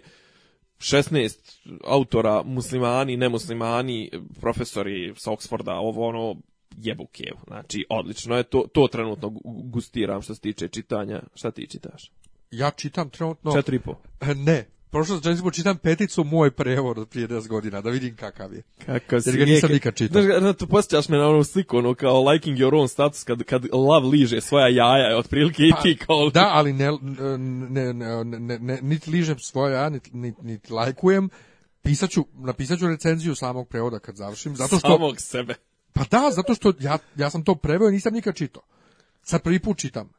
[SPEAKER 2] 16 autora, muslimani, nemuslimani, profesori s Oxforda, ovo ono, jebuke Znači, odlično je, to, to trenutno gustiram što se tiče čitanja. Šta ti čitaš?
[SPEAKER 1] Ja čitam trenutno... Četiri i Ne, prošao sam čak čitam peticu moj prevod od prije 10 godina, da vidim kakav je. Kako si
[SPEAKER 2] Jer ga nisam
[SPEAKER 1] nikad čitao.
[SPEAKER 2] Znaš, tu posjećaš me na onom sliku, ono kao liking your own status, kad, kad lav liže svoja jaja, otprilike
[SPEAKER 1] pa, i ti kao... Da, ali ne, ne, ne, ne, niti ližem svoja jaja, niti, niti, niti lajkujem. Pisaću, napisaću recenziju samog prevoda kad završim.
[SPEAKER 2] Zato što, samog sebe.
[SPEAKER 1] Pa da, zato što ja, ja sam to preveo i nisam nikad čitao. Sad prvi put čitam.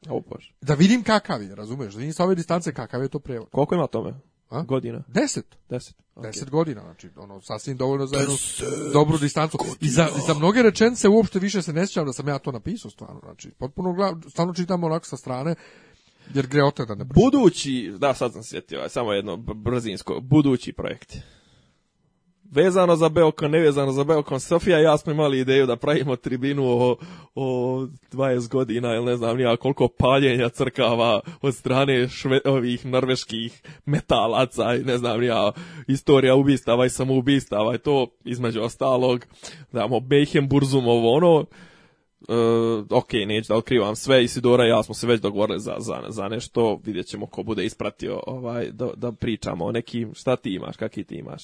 [SPEAKER 1] da vidim kakav je, razumeš? Da vidim sa ove distance kakav je to prevod.
[SPEAKER 2] Koliko ima tome? A?
[SPEAKER 1] Godina. Deset? Deset. Okay.
[SPEAKER 2] godina,
[SPEAKER 1] znači, ono, sasvim dovoljno za jednu dobru distancu. I za, za mnoge rečence uopšte više se ne sjećam da sam ja to napisao, stvarno, znači, potpuno, stvarno čitam onako sa strane, jer gre da ne brzo.
[SPEAKER 2] Budući, da, sad sam sjetio, samo jedno brzinsko, budući projekt vezano za Beokon, nevezano za Beokon, Sofija i ja smo imali ideju da pravimo tribinu o, o 20 godina ili ne znam nija koliko paljenja crkava od strane šve, ovih norveških metalaca i ne znam nija istorija ubistava i samoubistava i to između ostalog, znamo, ovo ono, e, ok, neću da otkrivam sve, Isidora i ja smo se već dogovorili za, za, za nešto, vidjet ćemo ko bude ispratio ovaj, da, da pričamo o nekim, šta ti imaš, kakvi ti imaš?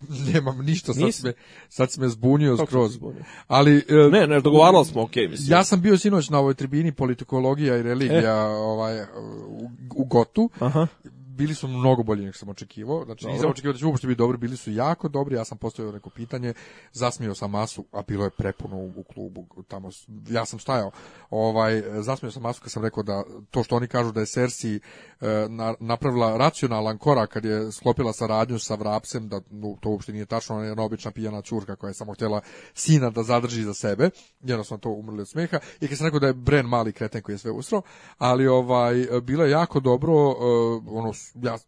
[SPEAKER 1] nemam ništa, sad, sam me, sad me zbunio Kako skroz.
[SPEAKER 2] Ali, e, ne, ne, dogovarali smo, okej, okay, mislim.
[SPEAKER 1] Ja sam bio sinoć na ovoj tribini politikologija i religija e. ovaj, u, u Gotu. Aha bili su mnogo bolji nego što sam očekivao. Znači nisam očekivao da će uopšte biti dobri, bili su jako dobri. Ja sam postavio neko pitanje, zasmio sam masu, a bilo je prepuno u, klubu tamo. Ja sam stajao. Ovaj zasmio sam masu kad sam rekao da to što oni kažu da je Cersei e, napravila racionalan korak kad je sklopila saradnju sa Vrapsem, da to uopšte nije tačno, ona je jedna obična pijana curka koja je samo htjela sina da zadrži za sebe. Jednostavno to umrli od smeha. I kad sam rekao da je Bren mali kreten koji je sve usro, ali ovaj bilo je jako dobro, e, ono ja,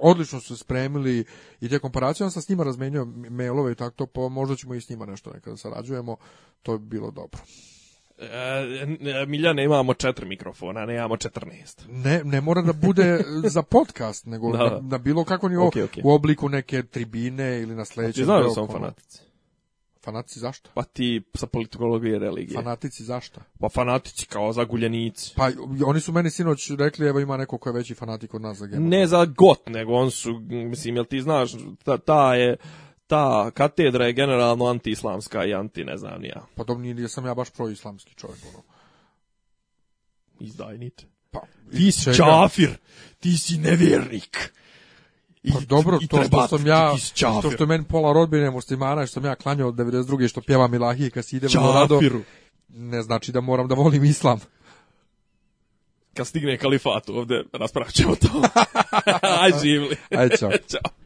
[SPEAKER 1] odlično su spremili i tijekom komparacije, on sam s njima razmenio mailove i tako to, pa možda ćemo i s njima nešto nekada sarađujemo, to bi bilo dobro.
[SPEAKER 2] E, e imamo četiri mikrofona, ne imamo četrnest.
[SPEAKER 1] Ne, ne mora da bude za podcast, nego da. Na, bilo kako ni okay, u obliku neke tribine ili na sljedećem, Ti
[SPEAKER 2] znaš
[SPEAKER 1] da
[SPEAKER 2] sam fanatici.
[SPEAKER 1] Fanatici zašto?
[SPEAKER 2] Pa ti sa politikologije religije.
[SPEAKER 1] Fanatici zašto? Pa fanatici kao zaguljenici. Pa oni su meni sinoć rekli evo ima neko ko je veći fanatik od nas za Ne za got, nego on su, mislim, jel ti znaš, ta, ta je ta katedra je generalno antiislamska i anti, ne znam, ja. Pa dobro, nije sam ja baš pro-islamski čovjek, ono. Izdajnite. Pa, ti si čafir, ti si nevjernik pa dobro, i to što sam ja, što, meni pola rodbine muslimana, što sam ja klanjao od 92. što pjevam lahije kad si ide rado, ne znači da moram da volim islam. Kad stigne kalifat ovde, raspravit ćemo to. Aj živli. Aj čao. čao.